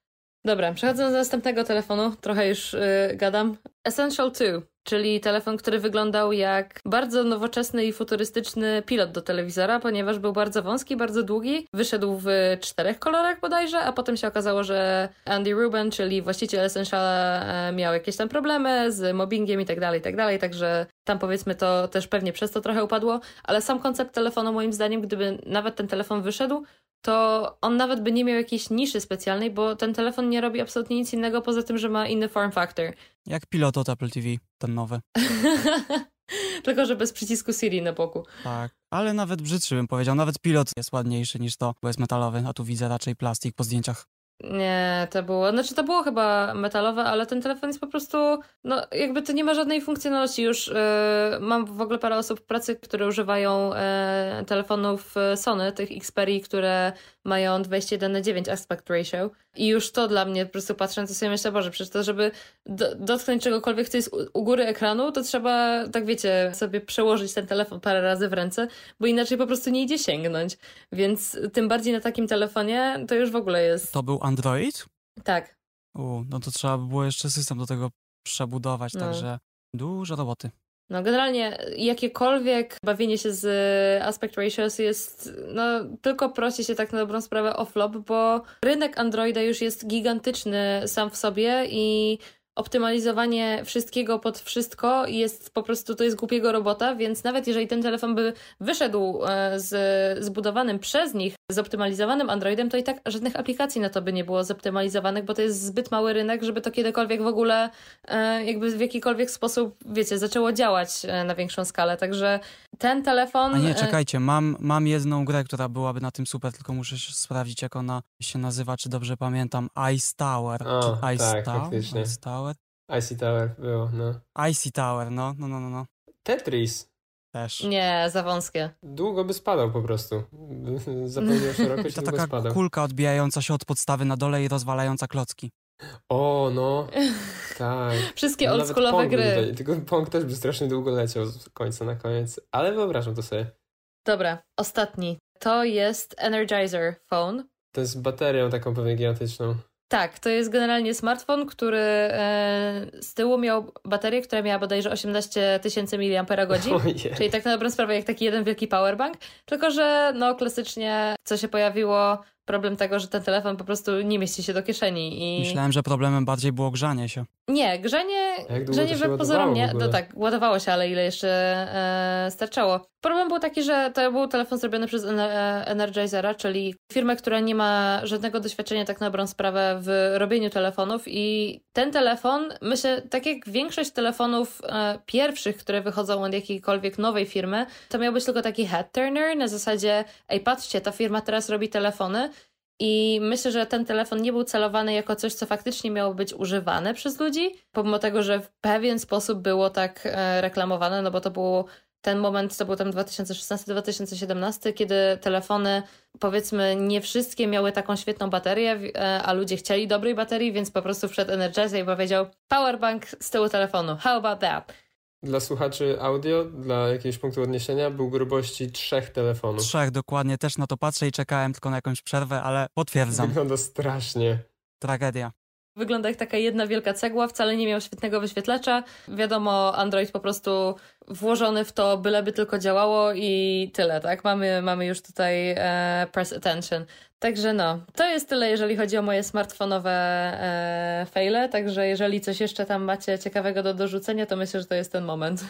Dobra, przechodząc do następnego telefonu, trochę już yy, gadam. Essential 2, czyli telefon, który wyglądał jak bardzo nowoczesny i futurystyczny pilot do telewizora, ponieważ był bardzo wąski, bardzo długi. Wyszedł w czterech kolorach bodajże, a potem się okazało, że Andy Rubin, czyli właściciel Essentiala, e, miał jakieś tam problemy z mobbingiem i tak dalej, i tak dalej, także tam powiedzmy to też pewnie przez to trochę upadło, ale sam koncept telefonu moim zdaniem, gdyby nawet ten telefon wyszedł, to on nawet by nie miał jakiejś niszy specjalnej, bo ten telefon nie robi absolutnie nic innego poza tym, że ma inny form factor. Jak pilot od Apple TV, ten nowy. Tylko, że bez przycisku Siri na boku. Tak. Ale nawet brzydszy bym powiedział. Nawet pilot jest ładniejszy niż to, bo jest metalowy, a tu widzę raczej plastik po zdjęciach. Nie, to było, znaczy to było chyba metalowe, ale ten telefon jest po prostu, no jakby to nie ma żadnej funkcjonalności. Już e, mam w ogóle parę osób w pracy, które używają e, telefonów e, Sony, tych Xperia, które mają 21 na 9 aspect ratio i już to dla mnie po prostu patrząc to sobie myślę, Boże, przecież to, żeby do, dotknąć czegokolwiek, co jest u, u góry ekranu, to trzeba, tak wiecie, sobie przełożyć ten telefon parę razy w ręce, bo inaczej po prostu nie idzie sięgnąć. Więc tym bardziej na takim telefonie to już w ogóle jest... To był Android? Tak. U, no to trzeba by było jeszcze system do tego przebudować, No. także dużo roboty. No generalnie jakiekolwiek bawienie się z aspect ratios jest, no tylko prosi się tak na dobrą sprawę o flop, bo rynek Androida już jest gigantyczny sam w sobie i optymalizowanie wszystkiego pod wszystko jest po prostu, to jest głupiego robota, więc nawet jeżeli ten telefon by wyszedł e, z zbudowanym przez nich, zoptymalizowanym Androidem, to i tak żadnych aplikacji na to by nie było zoptymalizowanych, bo to jest zbyt mały rynek, żeby to kiedykolwiek w ogóle e, jakby w jakikolwiek sposób, wiecie, zaczęło działać e, na większą skalę, także ten telefon... A nie, czekajcie, mam, mam jedną grę, która byłaby na tym super, tylko muszę sprawdzić, jak ona się nazywa, czy dobrze pamiętam. Ice Tower. O, Ice tak, Tower? faktycznie. Ice Tower. IC Tower było, no. IC Tower, no, no, no, no. no. Tetris. Też. Nie, za wąskie. Długo by spadał po prostu. Zapełnił szerokość To długo taka spadał. kulka odbijająca się od podstawy na dole i rozwalająca klocki. O, no. Tak. Wszystkie No, oldschoolowe gry. Tutaj, tylko Pong też by strasznie długo leciał z końca na koniec. Ale wyobrażam to sobie. Dobra, ostatni. To jest Energizer Phone. To jest baterią taką pewnie gigantyczną. Tak, to jest generalnie smartfon, który e, z tyłu miał baterię, która miała bodajże 18 tysięcy mAh, czyli tak na dobrą sprawę jak taki jeden wielki powerbank, tylko że no klasycznie co się pojawiło, problem tego, że ten telefon po prostu nie mieści się do kieszeni i... Myślałem, że problemem bardziej było grzanie się. Nie, to się wbrew pozorom nie. No tak, ładowało się, ale ile jeszcze e, starczało. Problem był taki, że to był telefon zrobiony przez e, Energizera, czyli firmę, która nie ma żadnego doświadczenia tak na dobrą sprawę w robieniu telefonów i ten telefon, myślę, tak jak większość telefonów e, pierwszych, które wychodzą od jakiejkolwiek nowej firmy, to miał być tylko taki head turner na zasadzie, ej patrzcie, ta firma teraz robi telefony i myślę, że ten telefon nie był celowany jako coś, co faktycznie miało być używane przez ludzi, pomimo tego, że w pewien sposób było tak e, reklamowane, no bo to był ten moment, to był tam 2016-2017, kiedy telefony, powiedzmy, nie wszystkie miały taką świetną baterię, e, a ludzie chcieli dobrej baterii, więc po prostu wszedł Energizer i powiedział powerbank z tyłu telefonu, how about that? Dla słuchaczy audio, dla jakiegoś punktu odniesienia, był grubości trzech telefonów. Trzech dokładnie, też na to patrzę i czekałem tylko na jakąś przerwę, ale potwierdzam. Wygląda strasznie. Tragedia. Wygląda jak taka jedna wielka cegła, wcale nie miał świetnego wyświetlacza. Wiadomo, Android po prostu włożony w to, byleby tylko działało i tyle, tak? Mamy, mamy już tutaj e, press attention. Także no, to jest tyle, jeżeli chodzi o moje smartfonowe e, faile, także jeżeli coś jeszcze tam macie ciekawego do dorzucenia, to myślę, że to jest ten moment.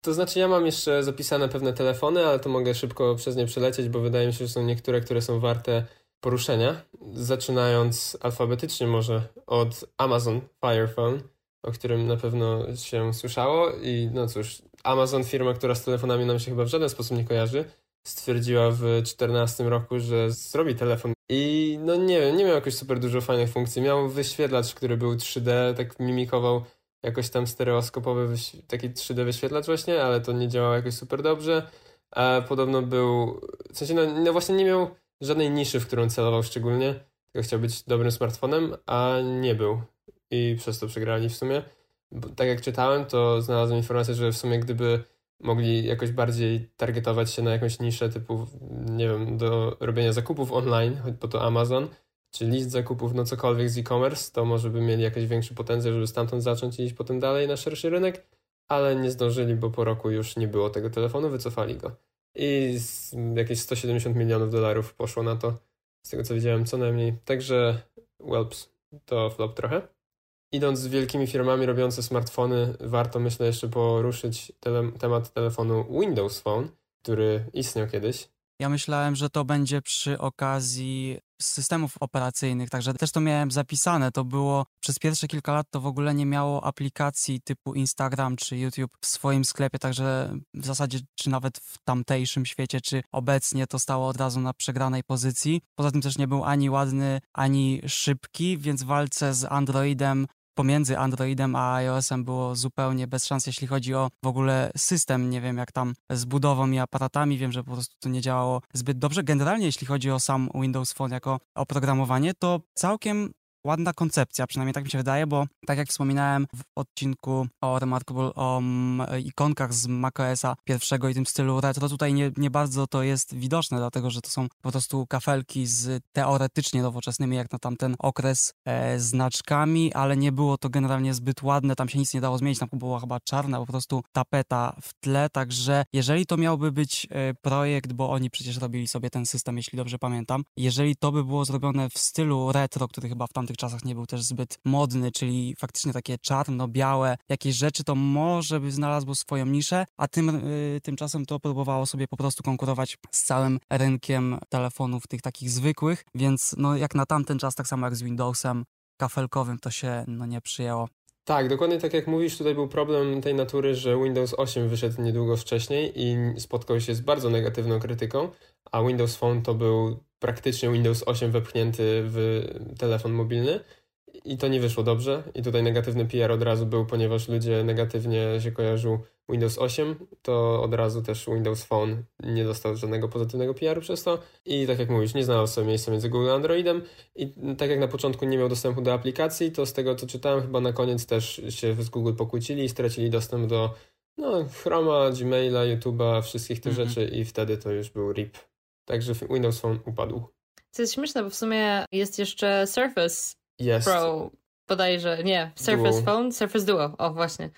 To znaczy, ja mam jeszcze zapisane pewne telefony, ale to mogę szybko przez nie przelecieć, bo wydaje mi się, że są niektóre, które są warte poruszenia. Zaczynając alfabetycznie może od Amazon Fire Phone, o którym na pewno się słyszało. I no cóż, Amazon, firma, która z telefonami nam się chyba w żaden sposób nie kojarzy, stwierdziła w 2014 roku, że zrobi telefon. I no nie wiem, nie miał jakoś super dużo fajnych funkcji. Miał wyświetlacz, który był 3D, tak mimikował jakoś tam stereoskopowy, taki 3D wyświetlacz właśnie, ale to nie działało jakoś super dobrze. A podobno był, w sensie no, no właśnie nie miał żadnej niszy, w którą celował szczególnie, tylko chciał być dobrym smartfonem, a nie był. I przez to przegrali w sumie. Bo, tak jak czytałem, to znalazłem informację, że w sumie gdyby mogli jakoś bardziej targetować się na jakąś niszę typu, nie wiem, do robienia zakupów online, bo to Amazon, czy list zakupów, no cokolwiek z e-commerce, to może by mieli jakiś większy potencjał, żeby stamtąd zacząć i iść potem dalej na szerszy rynek, ale nie zdążyli, bo po roku już nie było tego telefonu, wycofali go. I jakieś 170 milionów dolarów poszło na to, z tego co widziałem, co najmniej. Także Welps to flop trochę. Idąc z wielkimi firmami robiące smartfony, warto myślę jeszcze poruszyć tele, temat telefonu Windows Phone, który istniał kiedyś. Ja myślałem, że to będzie przy okazji systemów operacyjnych, także też to miałem zapisane. To było przez pierwsze kilka lat to w ogóle nie miało aplikacji typu Instagram czy YouTube w swoim sklepie, także w zasadzie czy nawet w tamtejszym świecie, czy obecnie to stało od razu na przegranej pozycji. Poza tym też nie był ani ładny, ani szybki, więc w walce z Androidem pomiędzy Androidem a iOS-em było zupełnie bez szans, jeśli chodzi o w ogóle system. Nie wiem, jak tam z budową i aparatami. Wiem, że po prostu to nie działało zbyt dobrze. Generalnie, jeśli chodzi o sam Windows Phone jako oprogramowanie, to całkiem ładna koncepcja, przynajmniej tak mi się wydaje, bo tak jak wspominałem w odcinku o Remarkable, o mm, ikonkach z macOSa pierwszego i tym stylu retro, tutaj nie, nie bardzo to jest widoczne, dlatego że to są po prostu kafelki z teoretycznie nowoczesnymi, jak na tamten okres, e, znaczkami, ale nie było to generalnie zbyt ładne, tam się nic nie dało zmienić, tam była chyba czarna po prostu tapeta w tle, także jeżeli to miałby być e, projekt, bo oni przecież robili sobie ten system, jeśli dobrze pamiętam, jeżeli to by było zrobione w stylu retro, który chyba w tamtych czasach nie był też zbyt modny, czyli faktycznie takie czarno-białe jakieś rzeczy, to może by znalazło swoją niszę, a tym, y, tymczasem to próbowało sobie po prostu konkurować z całym rynkiem telefonów tych takich zwykłych, więc no jak na tamten czas, tak samo jak z Windowsem kafelkowym, to się no nie przyjęło. Tak, dokładnie tak jak mówisz, tutaj był problem tej natury, że Windows 8 wyszedł niedługo wcześniej i spotkał się z bardzo negatywną krytyką, a Windows Phone to był praktycznie Windows 8 wepchnięty w telefon mobilny i to nie wyszło dobrze. I tutaj negatywny PR od razu był, ponieważ ludzie negatywnie się kojarzył Windows 8, to od razu też Windows Phone nie dostał żadnego pozytywnego PR-u przez to. I tak jak mówisz, nie znalazł sobie miejsca między Google a Androidem. I tak jak na początku nie miał dostępu do aplikacji, to z tego co czytałem, chyba na koniec też się z Google pokłócili i stracili dostęp do no, Chroma, Gmaila, YouTube'a, wszystkich tych mhm. rzeczy i wtedy to już był RIP. Także Windows Phone upadł. To jest śmieszne, bo w sumie jest jeszcze Surface jest. Pro, bodajże, nie, Surface Duo. Phone, Surface Duo, o właśnie.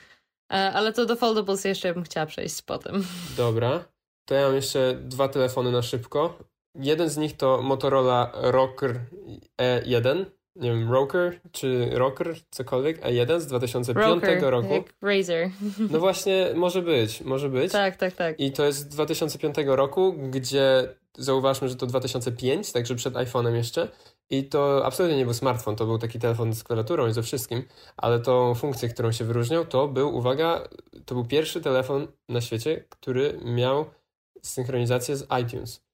E, ale to do foldables jeszcze bym chciała przejść potem. Dobra, to ja mam jeszcze dwa telefony na szybko. Jeden z nich to Motorola Rocker E1, nie wiem, Rocker czy Rocker, cokolwiek, E1 z 2005 Rocker, roku. Jak Razer. No właśnie, może być, może być. Tak, tak, tak. I to jest z 2005 roku, gdzie zauważmy, że to 2005, także przed iPhone'em jeszcze. I to absolutnie nie był smartfon, to był taki telefon z klawiaturą i ze wszystkim, ale tą funkcję, którą się wyróżniał, to był, uwaga, to był pierwszy telefon na świecie, który miał synchronizację z iTunes,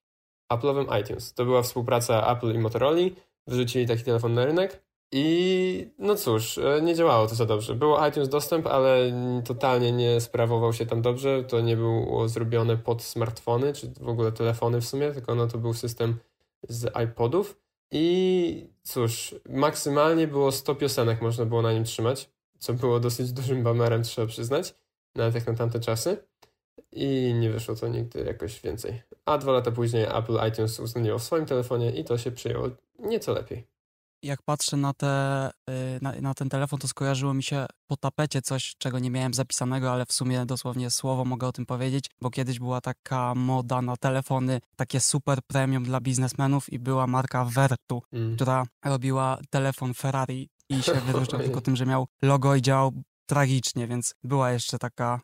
Apple'owym iTunes. To była współpraca Apple i Motorola, wyrzucili taki telefon na rynek i no cóż, e, nie działało to za dobrze. Było iTunes dostęp, ale totalnie nie sprawował się tam dobrze. To nie było zrobione pod smartfony, czy w ogóle telefony w sumie, tylko no to był system z iPodów. I cóż, maksymalnie było 100 piosenek można było na nim trzymać, co było dosyć dużym bamerem, trzeba przyznać, nawet jak na tamte czasy. I nie wyszło to nigdy jakoś więcej. A dwa lata później Apple iTunes uwzględniło w swoim telefonie i to się przyjęło nieco lepiej jak patrzę na, te, y, na, na, ten telefon, to skojarzyło mi się po tapecie coś, czego nie miałem zapisanego, ale w sumie dosłownie słowo mogę o tym powiedzieć, bo kiedyś była taka moda na telefony, takie super premium dla biznesmenów i była marka Vertu, mm. która robiła telefon Ferrari i się wyróżniał tylko tym, że miał logo i działał tragicznie, więc była jeszcze taka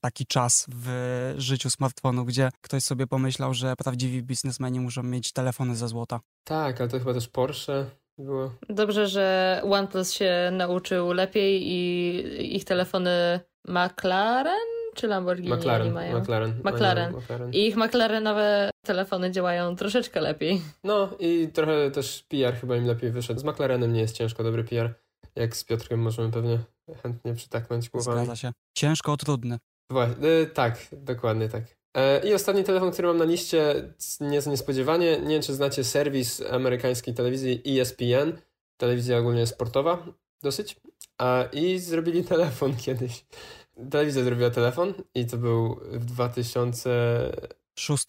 taki czas w życiu smartfonu, gdzie ktoś sobie pomyślał, że prawdziwi biznesmeni muszą mieć telefony ze złota. Tak, ale to chyba też Porsche było. Dobrze, że OnePlus się nauczył lepiej i ich telefony McLaren czy Lamborghini McLaren, mają? McLaren. McLaren. McLaren. I ich McLarenowe telefony działają troszeczkę lepiej. No i trochę też PR chyba im lepiej wyszedł. Z McLarenem nie jest ciężko dobry PR. Jak z Piotrkiem możemy pewnie chętnie przytaknąć głowami. Zgadza się. Ciężko, trudny. Właśnie, y, tak, dokładnie tak. E, I ostatni telefon, który mam na liście, nieco niespodziewanie. Nie wiem, czy znacie serwis amerykańskiej telewizji ESPN. Telewizja ogólnie sportowa, dosyć. I zrobili telefon kiedyś. Telewizja zrobiła telefon i to był w 2006.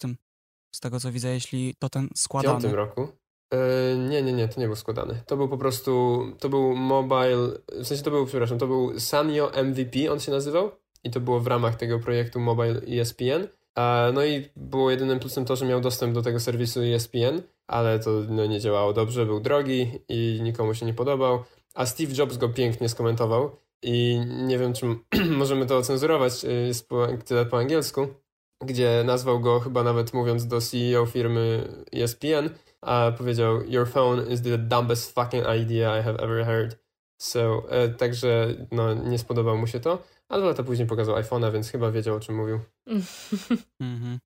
Z tego co widzę, jeśli to ten składany. W tym roku. E, nie, nie, nie, to nie był składany. To był po prostu, to był mobile, w sensie to był, przepraszam, to był Sanyo MVP, on się nazywał. I to było w ramach tego projektu Mobile ESPN. No i było jedynym plusem to, że miał dostęp do tego serwisu ESPN, ale to no, nie działało dobrze, był drogi i nikomu się nie podobał. A Steve Jobs go pięknie skomentował i nie wiem, czy możemy to ocenzurować, y, jest po, tyle po angielsku, gdzie nazwał go chyba nawet mówiąc do CEO firmy ESPN, a powiedział Your phone is the dumbest fucking idea I have ever heard. So, e, także no, nie spodobał mu się to. A dwa lata później pokazał iPhone'a, więc chyba wiedział, o czym mówił. Mhm.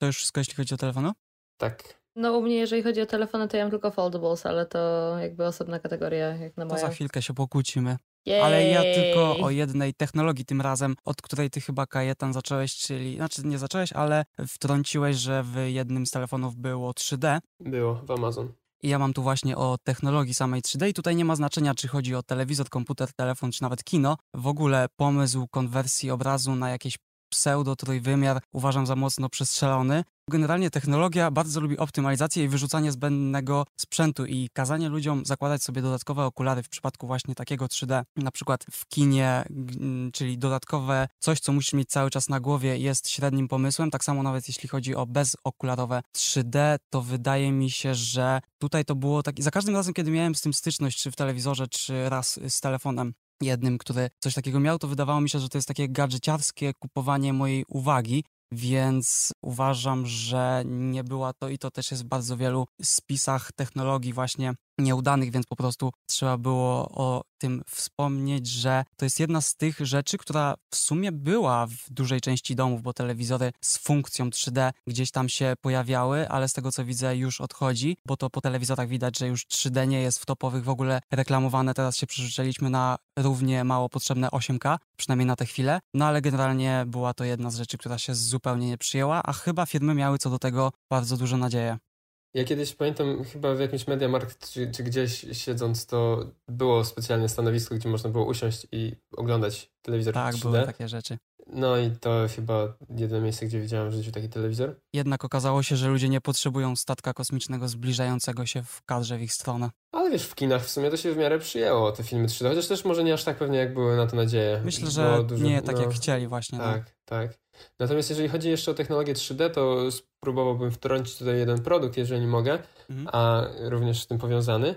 To już wszystko, jeśli chodzi o telefonu? Tak. No u mnie, jeżeli chodzi o telefony, to ja mam tylko foldables, ale to jakby osobna kategoria, jak na moją. To za chwilkę się pokłócimy. Jej. Ale ja tylko o jednej technologii tym razem, od której ty chyba Kajetan zacząłeś, czyli, znaczy nie zacząłeś, ale wtrąciłeś, że w jednym z telefonów było 3D. Było, w Amazon. I ja mam tu właśnie o technologii samej 3D i tutaj nie ma znaczenia, czy chodzi o telewizor, komputer, telefon, czy nawet kino. W ogóle pomysł konwersji obrazu na jakieś pseudo-trójwymiar uważam za mocno przestrzelony. Generalnie technologia bardzo lubi optymalizację i wyrzucanie zbędnego sprzętu i kazanie ludziom zakładać sobie dodatkowe okulary w przypadku właśnie takiego 3D, na przykład w kinie, czyli dodatkowe coś, co musisz mieć cały czas na głowie jest średnim pomysłem. Tak samo nawet jeśli chodzi o bezokularowe 3D, to wydaje mi się, że tutaj to było tak. Za każdym razem, kiedy miałem z tym styczność, czy w telewizorze, czy raz z telefonem, jednym, który coś takiego miał, to wydawało mi się, że to jest takie gadżeciarskie kupowanie mojej uwagi, więc uważam, że nie była to i to też jest w bardzo wielu spisach technologii właśnie nieudanych, więc po prostu trzeba było o tym wspomnieć, że to jest jedna z tych rzeczy, która w sumie była w dużej części domów, bo telewizory z funkcją 3D gdzieś tam się pojawiały, ale z tego co widzę już odchodzi, bo to po telewizorach widać, że już 3D nie jest w topowych w ogóle reklamowane. Teraz się przerzuciliśmy na równie mało potrzebne 8K, przynajmniej na tę chwilę. No ale generalnie była to jedna z rzeczy, która się zupełnie nie przyjęła, a chyba firmy miały co do tego bardzo dużo nadzieję. Ja kiedyś pamiętam, chyba w jakimś Mediamarkt czy, czy gdzieś siedząc, to było specjalne stanowisko, gdzie można było usiąść i oglądać telewizor Tak, 3D. były takie rzeczy. No i to chyba jedyne miejsce, gdzie widziałem w życiu taki telewizor. Jednak okazało się, że ludzie nie potrzebują statka kosmicznego zbliżającego się w kadrze w ich stronę. Ale wiesz, w kinach w sumie to się w miarę przyjęło, te filmy 3D, chociaż też może nie aż tak pewnie, jak były na to nadzieje. Myślę, że dużo- nie tak no, jak chcieli właśnie. no. Tak, tak. Natomiast jeżeli chodzi jeszcze o technologię 3D, to spróbowałbym wtrącić tutaj jeden produkt, jeżeli mogę, Mhm. a również z tym powiązany.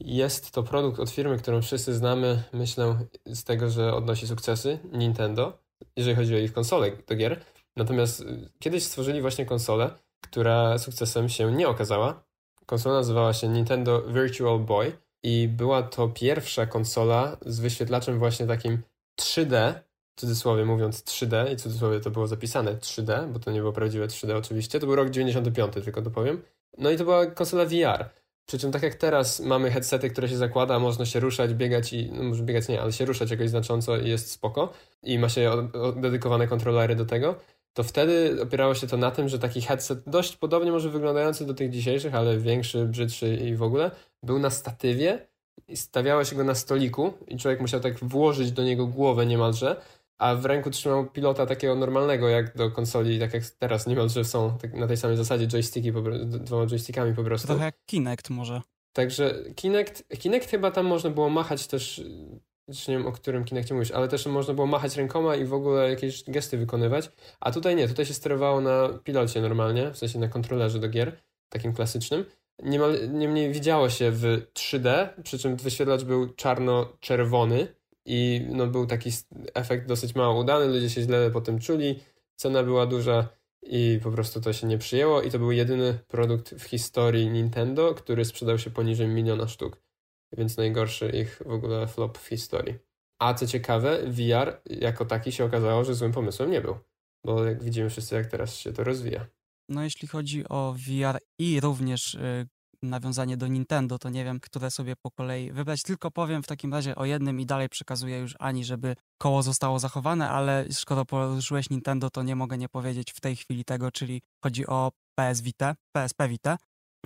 Jest to produkt od firmy, którą wszyscy znamy, myślę, z tego, że odnosi sukcesy, Nintendo, jeżeli chodzi o ich konsole do gier. Natomiast y, kiedyś stworzyli właśnie konsolę, która sukcesem się nie okazała. Konsola nazywała się Nintendo Virtual Boy i była to pierwsza konsola z wyświetlaczem właśnie takim 3D, w cudzysłowie mówiąc 3D i cudzysłowie to było zapisane 3D, bo to nie było prawdziwe 3D oczywiście, to był rok 95, tylko dopowiem. No i to była konsola VR. Przy czym tak jak teraz mamy headsety, które się zakłada, można się ruszać, biegać i, no może biegać nie, ale się ruszać jakoś znacząco i jest spoko i ma się dedykowane kontrolery do tego, to wtedy opierało się to na tym, że taki headset dość podobnie może wyglądający do tych dzisiejszych, ale większy, brzydszy i w ogóle, był na statywie i stawiało się go na stoliku i człowiek musiał tak włożyć do niego głowę niemalże, a w ręku trzymał pilota takiego normalnego, jak do konsoli, tak jak teraz niemalże są tak na tej samej zasadzie joysticki, po, dwoma joystickami po prostu. Trochę jak Kinect może. Także Kinect, Kinect chyba tam można było machać też, nie wiem o którym Kinectie mówisz, ale też można było machać rękoma i w ogóle jakieś gesty wykonywać, a tutaj nie, tutaj się sterowało na pilocie normalnie, w sensie na kontrolerze do gier, takim klasycznym. Niemal, niemniej widziało się w 3D, przy czym wyświetlacz był czarno-czerwony i no, był taki efekt dosyć mało udany, ludzie się źle po tym czuli, cena była duża i po prostu to się nie przyjęło i to był jedyny produkt w historii Nintendo, który sprzedał się poniżej miliona sztuk, więc najgorszy ich w ogóle flop w historii. A co ciekawe, VR jako taki się okazało, że złym pomysłem nie był, bo jak widzimy wszyscy, jak teraz się to rozwija. No jeśli chodzi o VR i również y, nawiązanie do Nintendo, to nie wiem, które sobie po kolei wybrać. Tylko powiem w takim razie o jednym i dalej przekazuję już Ani, żeby koło zostało zachowane, ale skoro poruszyłeś Nintendo, to nie mogę nie powiedzieć w tej chwili tego, czyli chodzi o PS Vita, PSP Vita.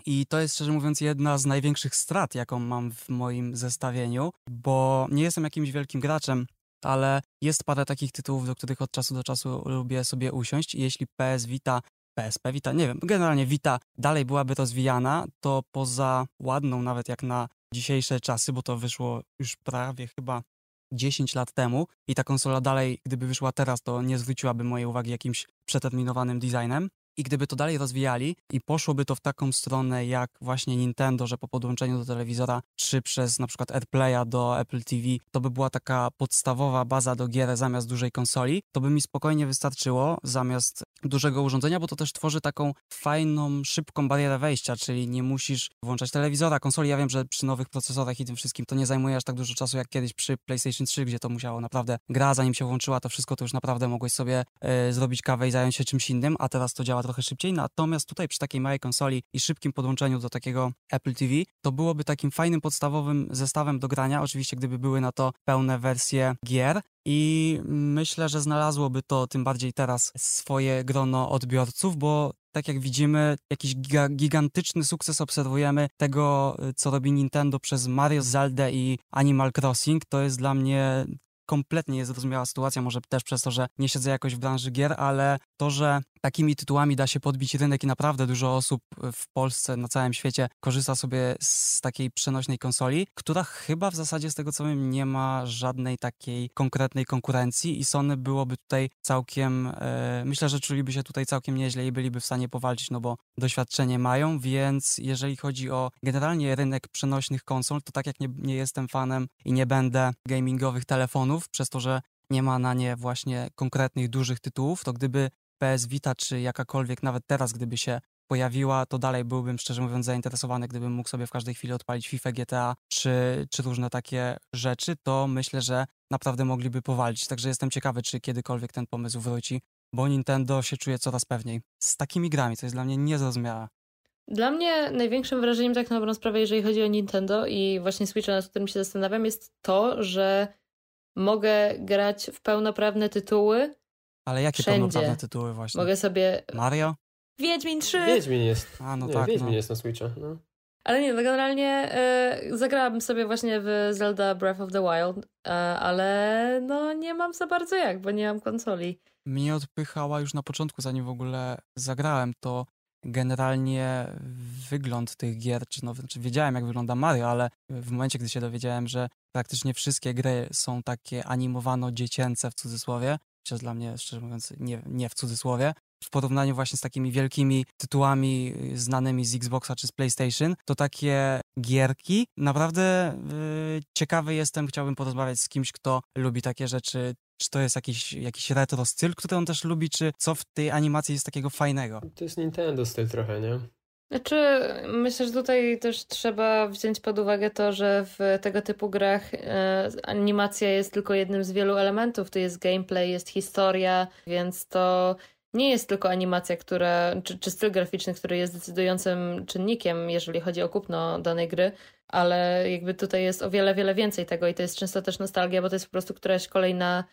I to jest szczerze mówiąc jedna z największych strat, jaką mam w moim zestawieniu, bo nie jestem jakimś wielkim graczem, ale jest parę takich tytułów, do których od czasu do czasu lubię sobie usiąść jeśli PS Vita PSP Vita, nie wiem, generalnie Vita dalej byłaby rozwijana, to poza ładną nawet jak na dzisiejsze czasy, bo to wyszło już prawie chyba 10 lat temu i ta konsola dalej, gdyby wyszła teraz, to nie zwróciłaby mojej uwagi jakimś przeterminowanym designem. I gdyby to dalej rozwijali i poszłoby to w taką stronę jak właśnie Nintendo, że po podłączeniu do telewizora czy przez na przykład AirPlaya do Apple TV, to by była taka podstawowa baza do gier zamiast dużej konsoli, to by mi spokojnie wystarczyło zamiast dużego urządzenia, bo to też tworzy taką fajną, szybką barierę wejścia, czyli nie musisz włączać telewizora, konsoli. Ja wiem, że przy nowych procesorach i tym wszystkim to nie zajmuje aż tak dużo czasu jak kiedyś przy PlayStation 3, gdzie to musiało naprawdę gra, zanim się włączyła, to wszystko to już naprawdę mogłeś sobie e, zrobić kawę i zająć się czymś innym, a teraz to działa trochę szybciej. Natomiast tutaj przy takiej małej konsoli i szybkim podłączeniu do takiego Apple TV, to byłoby takim fajnym podstawowym zestawem do grania, oczywiście gdyby były na to pełne wersje gier. I myślę, że znalazłoby to tym bardziej teraz swoje grono odbiorców, bo tak jak widzimy, jakiś giga, gigantyczny sukces obserwujemy tego, co robi Nintendo przez Mario, Zelda i Animal Crossing. To jest dla mnie kompletnie niezrozumiała sytuacja, może też przez to, że nie siedzę jakoś w branży gier, ale to, że takimi tytułami da się podbić rynek i naprawdę dużo osób w Polsce, na całym świecie korzysta sobie z takiej przenośnej konsoli, która chyba w zasadzie z tego co wiem nie ma żadnej takiej konkretnej konkurencji i Sony byłoby tutaj całkiem, e, myślę, że czuliby się tutaj całkiem nieźle i byliby w stanie powalczyć, no bo doświadczenie mają, więc jeżeli chodzi o generalnie rynek przenośnych konsol, to tak jak nie, nie jestem fanem i nie będę gamingowych telefonów, przez to, że nie ma na nie właśnie konkretnych dużych tytułów, to gdyby PS Vita czy jakakolwiek, nawet teraz, gdyby się pojawiła, to dalej byłbym szczerze mówiąc zainteresowany, gdybym mógł sobie w każdej chwili odpalić FIFA, GTA czy, czy różne takie rzeczy, to myślę, że naprawdę mogliby powalczyć. Także jestem ciekawy, czy kiedykolwiek ten pomysł wróci, bo Nintendo się czuje coraz pewniej z takimi grami, co jest dla mnie niezrozumiałe. Dla mnie największym wrażeniem tak na dobrą sprawę, jeżeli chodzi o Nintendo i właśnie Switcha, nad którym się zastanawiam, jest to, że mogę grać w pełnoprawne tytuły. Ale jakie Wszędzie. pełnoprawne tytuły właśnie? Mogę sobie. Mario? Wiedźmin 3! Wiedźmin jest. A, no nie, tak, Wiedźmin no. jest na Switcha. No. Ale nie, no generalnie e, zagrałabym sobie właśnie w Zelda Breath of the Wild, e, ale no nie mam za bardzo jak, bo nie mam konsoli. Mnie odpychała już na początku, zanim w ogóle zagrałem, to generalnie wygląd tych gier, czy no, znaczy wiedziałem jak wygląda Mario, ale w momencie, gdy się dowiedziałem, że praktycznie wszystkie gry są takie animowano-dziecięce w cudzysłowie, chociaż dla mnie, szczerze mówiąc, nie, nie w cudzysłowie, w porównaniu właśnie z takimi wielkimi tytułami y, znanymi z Xboxa czy z PlayStation, to takie gierki naprawdę yy, ciekawy jestem, chciałbym porozmawiać z kimś, kto lubi takie rzeczy, czy to jest jakiś, jakiś retro styl, który on też lubi, czy co w tej animacji jest takiego fajnego. To jest Nintendo styl trochę, nie? Znaczy, myślę, że tutaj też trzeba wziąć pod uwagę to, że w tego typu grach e, animacja jest tylko jednym z wielu elementów. To jest gameplay, jest historia, więc to nie jest tylko animacja, która, czy, czy styl graficzny, który jest decydującym czynnikiem, jeżeli chodzi o kupno danej gry, ale jakby tutaj jest o wiele, wiele więcej tego i to jest często też nostalgia, bo to jest po prostu któraś kolejna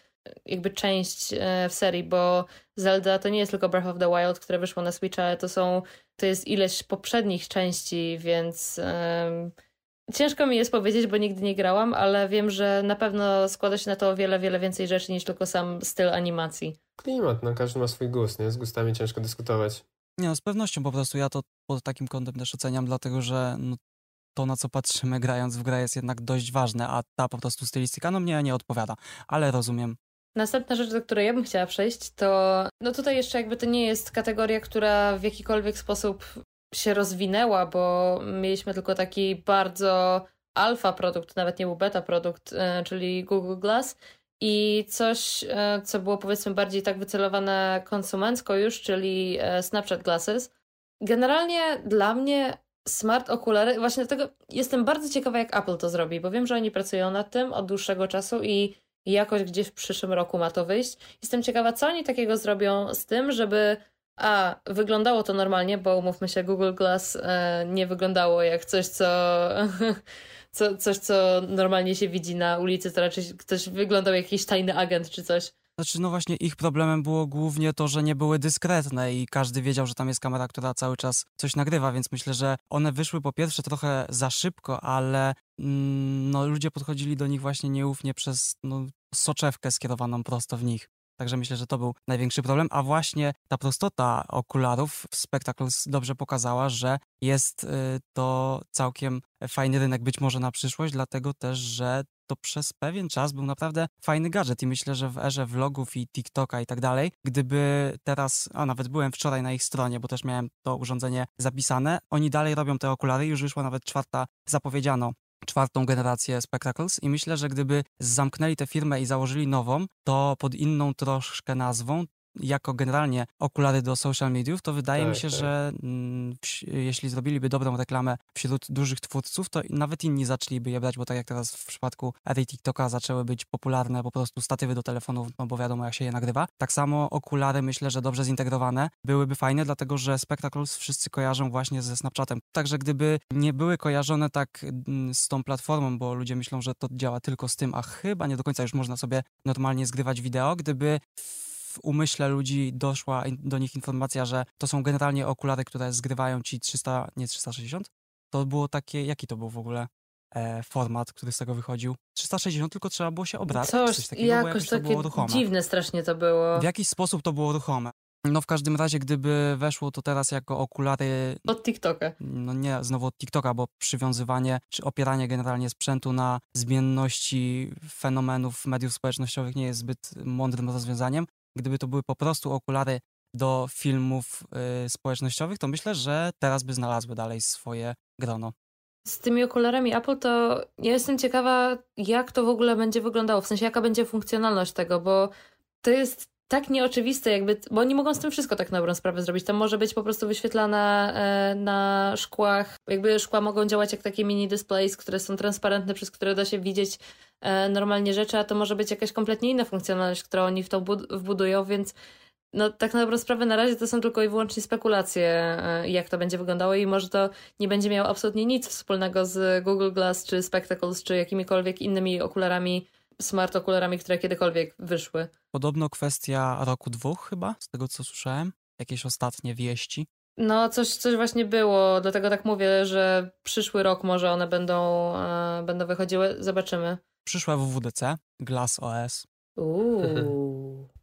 jakby część e, w serii, bo Zelda to nie jest tylko Breath of the Wild, które wyszło na Switcha, ale to są, to jest ileś poprzednich części, więc um, ciężko mi jest powiedzieć, bo nigdy nie grałam, ale wiem, że na pewno składa się na to o wiele, wiele więcej rzeczy niż tylko sam styl animacji. Klimat, no każdy ma swój gust, nie? Z gustami ciężko dyskutować. Nie no, z pewnością po prostu ja to pod takim kątem też oceniam, dlatego że no, to, na co patrzymy grając w grę jest jednak dość ważne, a ta po prostu stylistyka no mnie nie odpowiada, ale rozumiem. Następna rzecz, do której ja bym chciała przejść, to no tutaj jeszcze jakby to nie jest kategoria, która w jakikolwiek sposób się rozwinęła, bo mieliśmy tylko taki bardzo alfa produkt, nawet nie był beta produkt, e, czyli Google Glass i coś, e, co było powiedzmy bardziej tak wycelowane konsumencko już, czyli e, Snapchat Glasses. Generalnie dla mnie smart okulary, właśnie dlatego jestem bardzo ciekawa, jak Apple to zrobi, bo wiem, że oni pracują nad tym od dłuższego czasu i jakoś gdzieś w przyszłym roku ma to wyjść. Jestem ciekawa, co oni takiego zrobią z tym, żeby a, wyglądało to normalnie, bo umówmy się, Google Glass e, nie wyglądało jak coś, co, co, coś, co normalnie się widzi na ulicy, to raczej ktoś wyglądał jak jakiś tajny agent czy coś. Znaczy, no właśnie ich problemem było głównie to, że nie były dyskretne i każdy wiedział, że tam jest kamera, która cały czas coś nagrywa, więc myślę, że one wyszły po pierwsze trochę za szybko, ale no, ludzie podchodzili do nich właśnie nieufnie przez no, soczewkę skierowaną prosto w nich. Także myślę, że to był największy problem, a właśnie ta prostota okularów w Spectacles dobrze pokazała, że jest y, to całkiem fajny rynek być może na przyszłość, dlatego też, że to przez pewien czas był naprawdę fajny gadżet. I myślę, że w erze vlogów i TikToka i tak dalej, gdyby teraz, a nawet byłem wczoraj na ich stronie, bo też miałem to urządzenie zapisane, oni dalej robią te okulary, już wyszła nawet czwarta, zapowiedziano czwartą generację Spectacles i myślę, że gdyby zamknęli tę firmę i założyli nową, to pod inną troszkę nazwą, jako generalnie okulary do social mediów, to wydaje Tak, mi się, tak. że mm, jeśli zrobiliby dobrą reklamę wśród dużych twórców, to nawet inni zaczęliby je brać, bo tak jak teraz w przypadku ery TikToka zaczęły być popularne po prostu statywy do telefonów, no bo wiadomo jak się je nagrywa. Tak samo okulary myślę, że dobrze zintegrowane byłyby fajne, dlatego że Spectacles wszyscy kojarzą właśnie ze Snapchatem. Także gdyby nie były kojarzone tak mm, z tą platformą, bo ludzie myślą, że to działa tylko z tym, a chyba nie do końca już można sobie normalnie zgrywać wideo, gdyby w umyśle ludzi doszła do nich informacja, że to są generalnie okulary, które zgrywają ci 300, nie 360, to było takie, jaki to był w ogóle e, format, który z tego wychodził? 360, tylko trzeba było się obracać, Coś, coś takiego, jakoś jakoś takie było ruchome. dziwne strasznie to było. W jakiś sposób to było ruchome. No w każdym razie, gdyby weszło to teraz jako okulary Od TikToka. no nie znowu od TikToka, bo przywiązywanie czy opieranie generalnie sprzętu na zmienności fenomenów mediów społecznościowych nie jest zbyt mądrym rozwiązaniem. Gdyby to były po prostu okulary do filmów y, społecznościowych, to myślę, że teraz by znalazły dalej swoje grono. Z tymi okularami Apple to ja jestem ciekawa, jak to w ogóle będzie wyglądało, w sensie jaka będzie funkcjonalność tego, bo to jest tak nieoczywiste, jakby, bo oni mogą z tym wszystko tak na dobrą sprawę zrobić. Tam może być po prostu wyświetlana e, na szkłach, jakby szkła mogą działać jak takie mini displays, które są transparentne, przez które da się widzieć e, normalnie rzeczy, a to może być jakaś kompletnie inna funkcjonalność, którą oni w to wbudują, więc no tak na dobrą sprawę na razie to są tylko i wyłącznie spekulacje, e, jak to będzie wyglądało i może to nie będzie miało absolutnie nic wspólnego z Google Glass, czy Spectacles, czy jakimikolwiek innymi okularami, smart okularami, które kiedykolwiek wyszły. Podobno kwestia roku dwóch chyba, z tego co słyszałem. Jakieś ostatnie wieści. No, coś, coś właśnie było, dlatego tak mówię, że przyszły rok może one będą, e, będą wychodziły. Zobaczymy. Przyszłe WWDC, Glass OS. Uuu.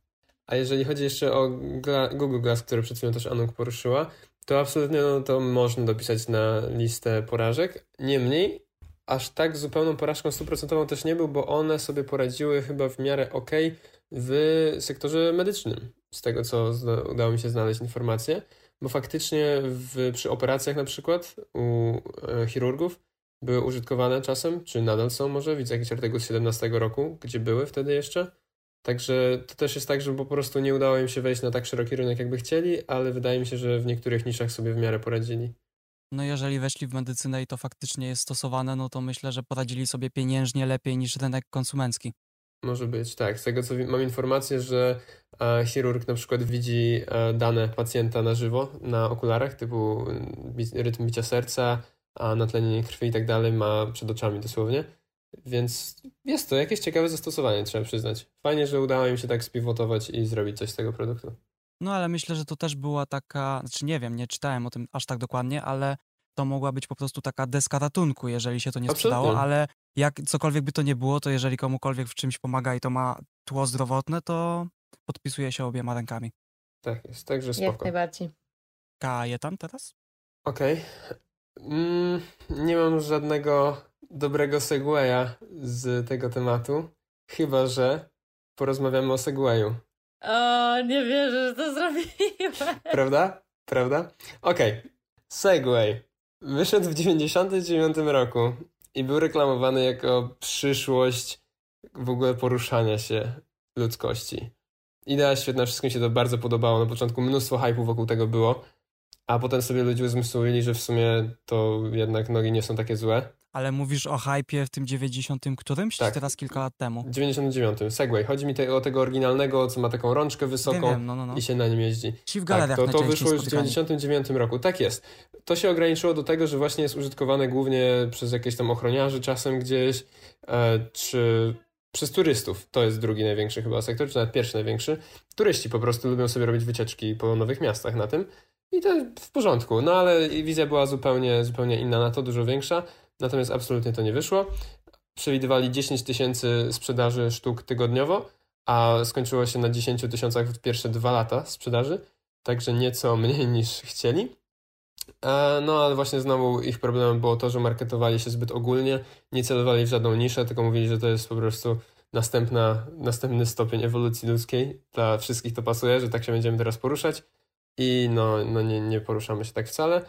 A jeżeli chodzi jeszcze o Gla Google Glass, który przed chwilą też Anuk poruszyła, to absolutnie no, to można dopisać na listę porażek. Niemniej, aż tak zupełną porażką stuprocentową też nie był, bo one sobie poradziły chyba w miarę ok w sektorze medycznym, z tego co udało mi się znaleźć informacje, bo faktycznie w, przy operacjach na przykład u e, chirurgów były użytkowane czasem, czy nadal są może, widzę jakiś artykuł z 17 roku, gdzie były wtedy jeszcze, Także to też jest tak, że po prostu nie udało im się wejść na tak szeroki rynek, jakby chcieli, ale wydaje mi się, że w niektórych niszach sobie w miarę poradzili. No jeżeli weszli w medycynę i to faktycznie jest stosowane, no to myślę, że poradzili sobie pieniężnie lepiej niż rynek konsumencki. Może być, tak. Z tego co mam informację, że e, chirurg na przykład widzi e, dane pacjenta na żywo na okularach, typu rytm bicia serca, a natlenienie krwi i tak dalej ma przed oczami dosłownie. Więc jest to jakieś ciekawe zastosowanie, trzeba przyznać. Fajnie, że udało im się tak spiwotować i zrobić coś z tego produktu. No ale myślę, że to też była taka, znaczy nie wiem, nie czytałem o tym aż tak dokładnie, ale to mogła być po prostu taka deska ratunku, jeżeli się to nie Absolutnie. sprzedało, ale jak cokolwiek by to nie było, to jeżeli komukolwiek w czymś pomaga i to ma tło zdrowotne, to podpisuje się obiema rękami. Tak jest, także spoko. Jak najbardziej. Kajetan teraz? Okej. Okay. Mm, nie mam żadnego dobrego segwaya z tego tematu, chyba że porozmawiamy o segwayu. O, nie wierzę, że to zrobiłem. Prawda? Prawda? Okej. Okay. Segway. Wyszedł w 99 roku i był reklamowany jako przyszłość w ogóle poruszania się ludzkości. Idea świetna, wszystkim się to bardzo podobało. Na początku mnóstwo hype'u wokół tego było, a potem sobie ludzie uzmysłowili, że w sumie to jednak nogi nie są takie złe. Ale mówisz o hypie w tym 90 którymś, tak. czy teraz kilka lat temu? 99. Segway. Chodzi mi te, o tego oryginalnego, co ma taką rączkę wysoką wiem, no, no, no. i się na nim jeździ. Czyli w galeriach tak, to, to wyszło już w 99 roku. Tak jest. To się ograniczyło do tego, że właśnie jest użytkowane głównie przez jakieś tam ochroniarzy czasem gdzieś, e, czy przez turystów. To jest drugi największy chyba sektor, czy nawet pierwszy największy. Turyści po prostu lubią sobie robić wycieczki po nowych miastach na tym. I to w porządku. No ale wizja była zupełnie, zupełnie inna na to, dużo większa. Natomiast absolutnie to nie wyszło. Przewidywali 10 tysięcy sprzedaży sztuk tygodniowo, a skończyło się na 10 tysiącach w pierwsze dwa lata sprzedaży, także nieco mniej niż chcieli. E, no ale właśnie znowu ich problemem było to, że marketowali się zbyt ogólnie, nie celowali w żadną niszę, tylko mówili, że to jest po prostu następna, następny stopień ewolucji ludzkiej. Dla wszystkich to pasuje, że tak się będziemy teraz poruszać i no, no nie, nie poruszamy się tak wcale.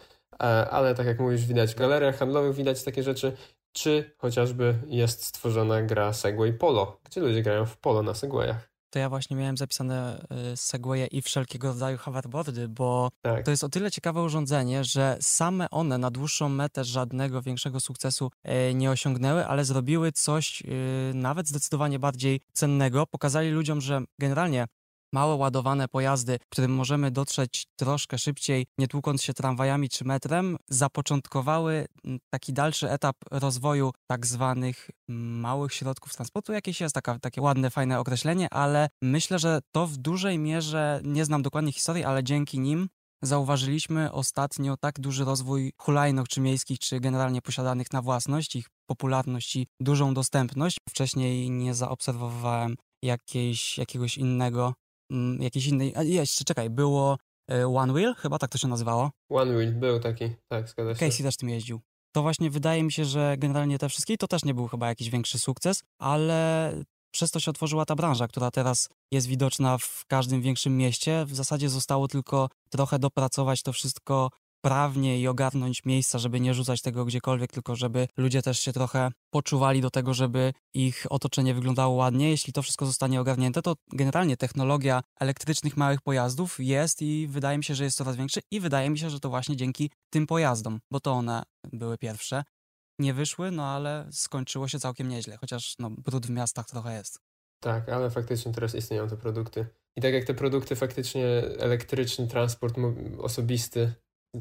Ale tak jak mówisz, widać w galeriach handlowych, widać takie rzeczy, czy chociażby jest stworzona gra Segway Polo, gdzie ludzie grają w polo na Segwayach. To ja właśnie miałem zapisane y, Segwaye i wszelkiego rodzaju hoverboardy, bo tak. to jest o tyle ciekawe urządzenie, że same one na dłuższą metę żadnego większego sukcesu y, nie osiągnęły, ale zrobiły coś y, nawet zdecydowanie bardziej cennego. Pokazali ludziom, że generalnie małe ładowane pojazdy, którym możemy dotrzeć troszkę szybciej, nie tłukąc się tramwajami czy metrem, zapoczątkowały mm, taki dalszy etap rozwoju tak zwanych małych środków transportu. Jakieś jest taka, takie ładne, fajne określenie, ale myślę, że to w dużej mierze, nie znam dokładnie historii, ale dzięki nim zauważyliśmy ostatnio tak duży rozwój hulajnóg czy miejskich, czy generalnie posiadanych na własność, ich popularność i dużą dostępność. Wcześniej nie zaobserwowałem jakiejś, jakiegoś innego mm, jakiejś innej. A jeszcze czekaj, było y, One Wheel, chyba tak to się nazywało. One Wheel, był taki, tak, zgadza się. Casey też tym jeździł. To właśnie wydaje mi się, że generalnie te wszystkie to też nie był chyba jakiś większy sukces, ale przez to się otworzyła ta branża, która teraz jest widoczna w każdym większym mieście. W zasadzie zostało tylko trochę dopracować to wszystko prawnie i ogarnąć miejsca, żeby nie rzucać tego gdziekolwiek, tylko żeby ludzie też się trochę poczuwali do tego, żeby ich otoczenie wyglądało ładnie. Jeśli to wszystko zostanie ogarnięte, to generalnie technologia elektrycznych małych pojazdów jest i wydaje mi się, że jest coraz większa i wydaje mi się, że to właśnie dzięki tym pojazdom, bo to one były pierwsze. Nie wyszły, no ale skończyło się całkiem nieźle, chociaż no, brud w miastach trochę jest. Tak, ale faktycznie teraz istnieją te produkty. I tak jak te produkty faktycznie elektryczny transport osobisty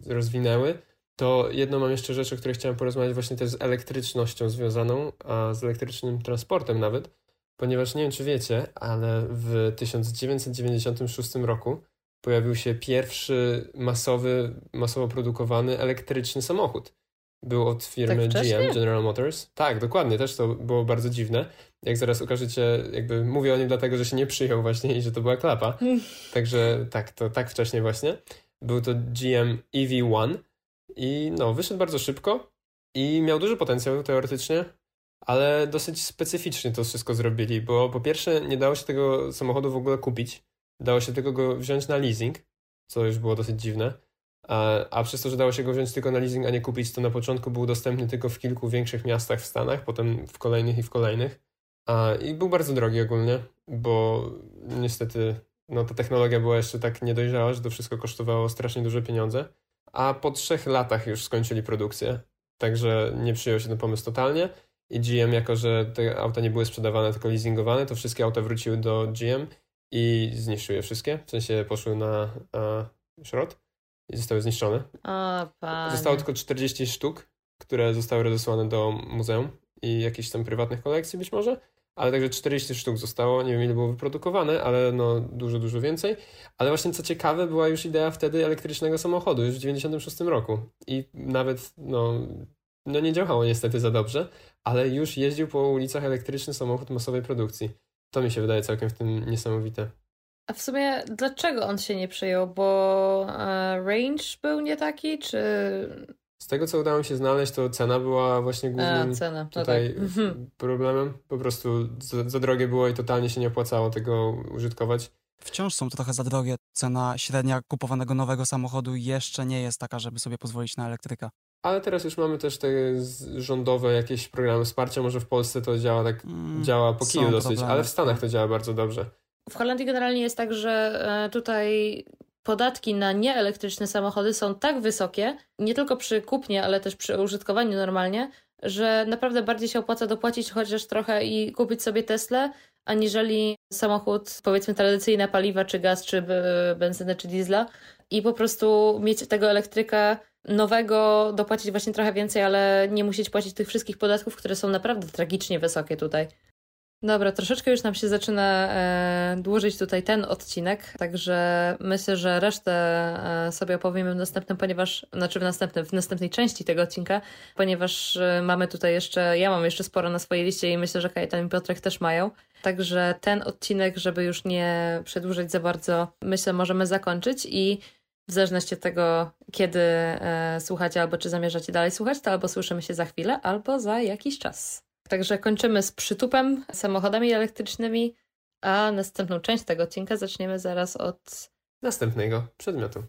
rozwinęły, to jedną mam jeszcze rzecz, o której chciałem porozmawiać właśnie też z elektrycznością związaną, a z elektrycznym transportem nawet, ponieważ nie wiem czy wiecie, ale w 1996 roku pojawił się pierwszy masowy, masowo produkowany elektryczny samochód. Był od firmy tak GM, General Motors. Tak, dokładnie, też to było bardzo dziwne. Jak zaraz ukażecie, jakby mówię o nim dlatego, że się nie przyjął właśnie i że to była klapa. Także tak, to tak wcześnie właśnie. Był to GM EV1 i no, wyszedł bardzo szybko i miał duży potencjał teoretycznie, ale dosyć specyficznie to wszystko zrobili, bo po pierwsze nie dało się tego samochodu w ogóle kupić, dało się tylko go wziąć na leasing, co już było dosyć dziwne, a, a przez to, że dało się go wziąć tylko na leasing, a nie kupić, to na początku był dostępny tylko w kilku większych miastach w Stanach, potem w kolejnych i w kolejnych. A, I był bardzo drogi ogólnie, bo niestety no, ta technologia była jeszcze tak niedojrzała, że to wszystko kosztowało strasznie duże pieniądze. A po trzech latach już skończyli produkcję, także nie przyjął się ten pomysł totalnie. I GM, jako że te auta nie były sprzedawane, tylko leasingowane, to wszystkie auta wróciły do GM i zniszczyły je wszystkie. W sensie poszły na a, szrot i zostały zniszczone. O, panie. Zostało tylko 40 sztuk, które zostały rozesłane do muzeum i jakichś tam prywatnych kolekcji być może ale także 40 sztuk zostało, nie wiem ile było wyprodukowane, ale no dużo, dużo więcej. Ale właśnie co ciekawe, była już idea wtedy elektrycznego samochodu, już w 96 roku i nawet no, no nie działało niestety za dobrze, ale już jeździł po ulicach elektryczny samochód masowej produkcji. To mi się wydaje całkiem w tym niesamowite. A w sumie dlaczego on się nie przyjął? Bo e, range był nie taki, czy z tego, co udało mi się znaleźć, to cena była właśnie głównym A, cena. No tutaj tak. Problemem. Po prostu za, za, drogie było i totalnie się nie opłacało tego użytkować. Wciąż są trochę za drogie. Cena średnia kupowanego nowego samochodu jeszcze nie jest taka, żeby sobie pozwolić na elektryka. Ale teraz już mamy też te rządowe jakieś programy wsparcia. Może w Polsce to działa tak, mm, działa po kiju dosyć, problemy. ale w Stanach to działa bardzo dobrze. W Holandii generalnie jest tak, że e, tutaj podatki na nieelektryczne samochody są tak wysokie, nie tylko przy kupnie, ale też przy użytkowaniu normalnie, że naprawdę bardziej się opłaca dopłacić chociaż trochę i kupić sobie Tesla, aniżeli samochód, powiedzmy tradycyjne paliwa, czy gaz, czy benzynę, czy diesla i po prostu mieć tego elektryka nowego, dopłacić właśnie trochę więcej, ale nie musieć płacić tych wszystkich podatków, które są naprawdę tragicznie wysokie tutaj. Dobra, troszeczkę już nam się zaczyna e, dłużyć tutaj ten odcinek, także myślę, że resztę e, sobie opowiemy w następnym, ponieważ, znaczy w następnym, w następnej części tego odcinka, ponieważ e, mamy tutaj jeszcze, ja mam jeszcze sporo na swojej liście i myślę, że Kajetan i Piotrek też mają. Także ten odcinek, żeby już nie przedłużyć za bardzo, myślę, możemy zakończyć i w zależności od tego, kiedy e, słuchacie albo czy zamierzacie dalej słuchać, to albo słyszymy się za chwilę, albo za jakiś czas. Także kończymy z przytupem, samochodami elektrycznymi, a następną część tego odcinka zaczniemy zaraz od następnego przedmiotu.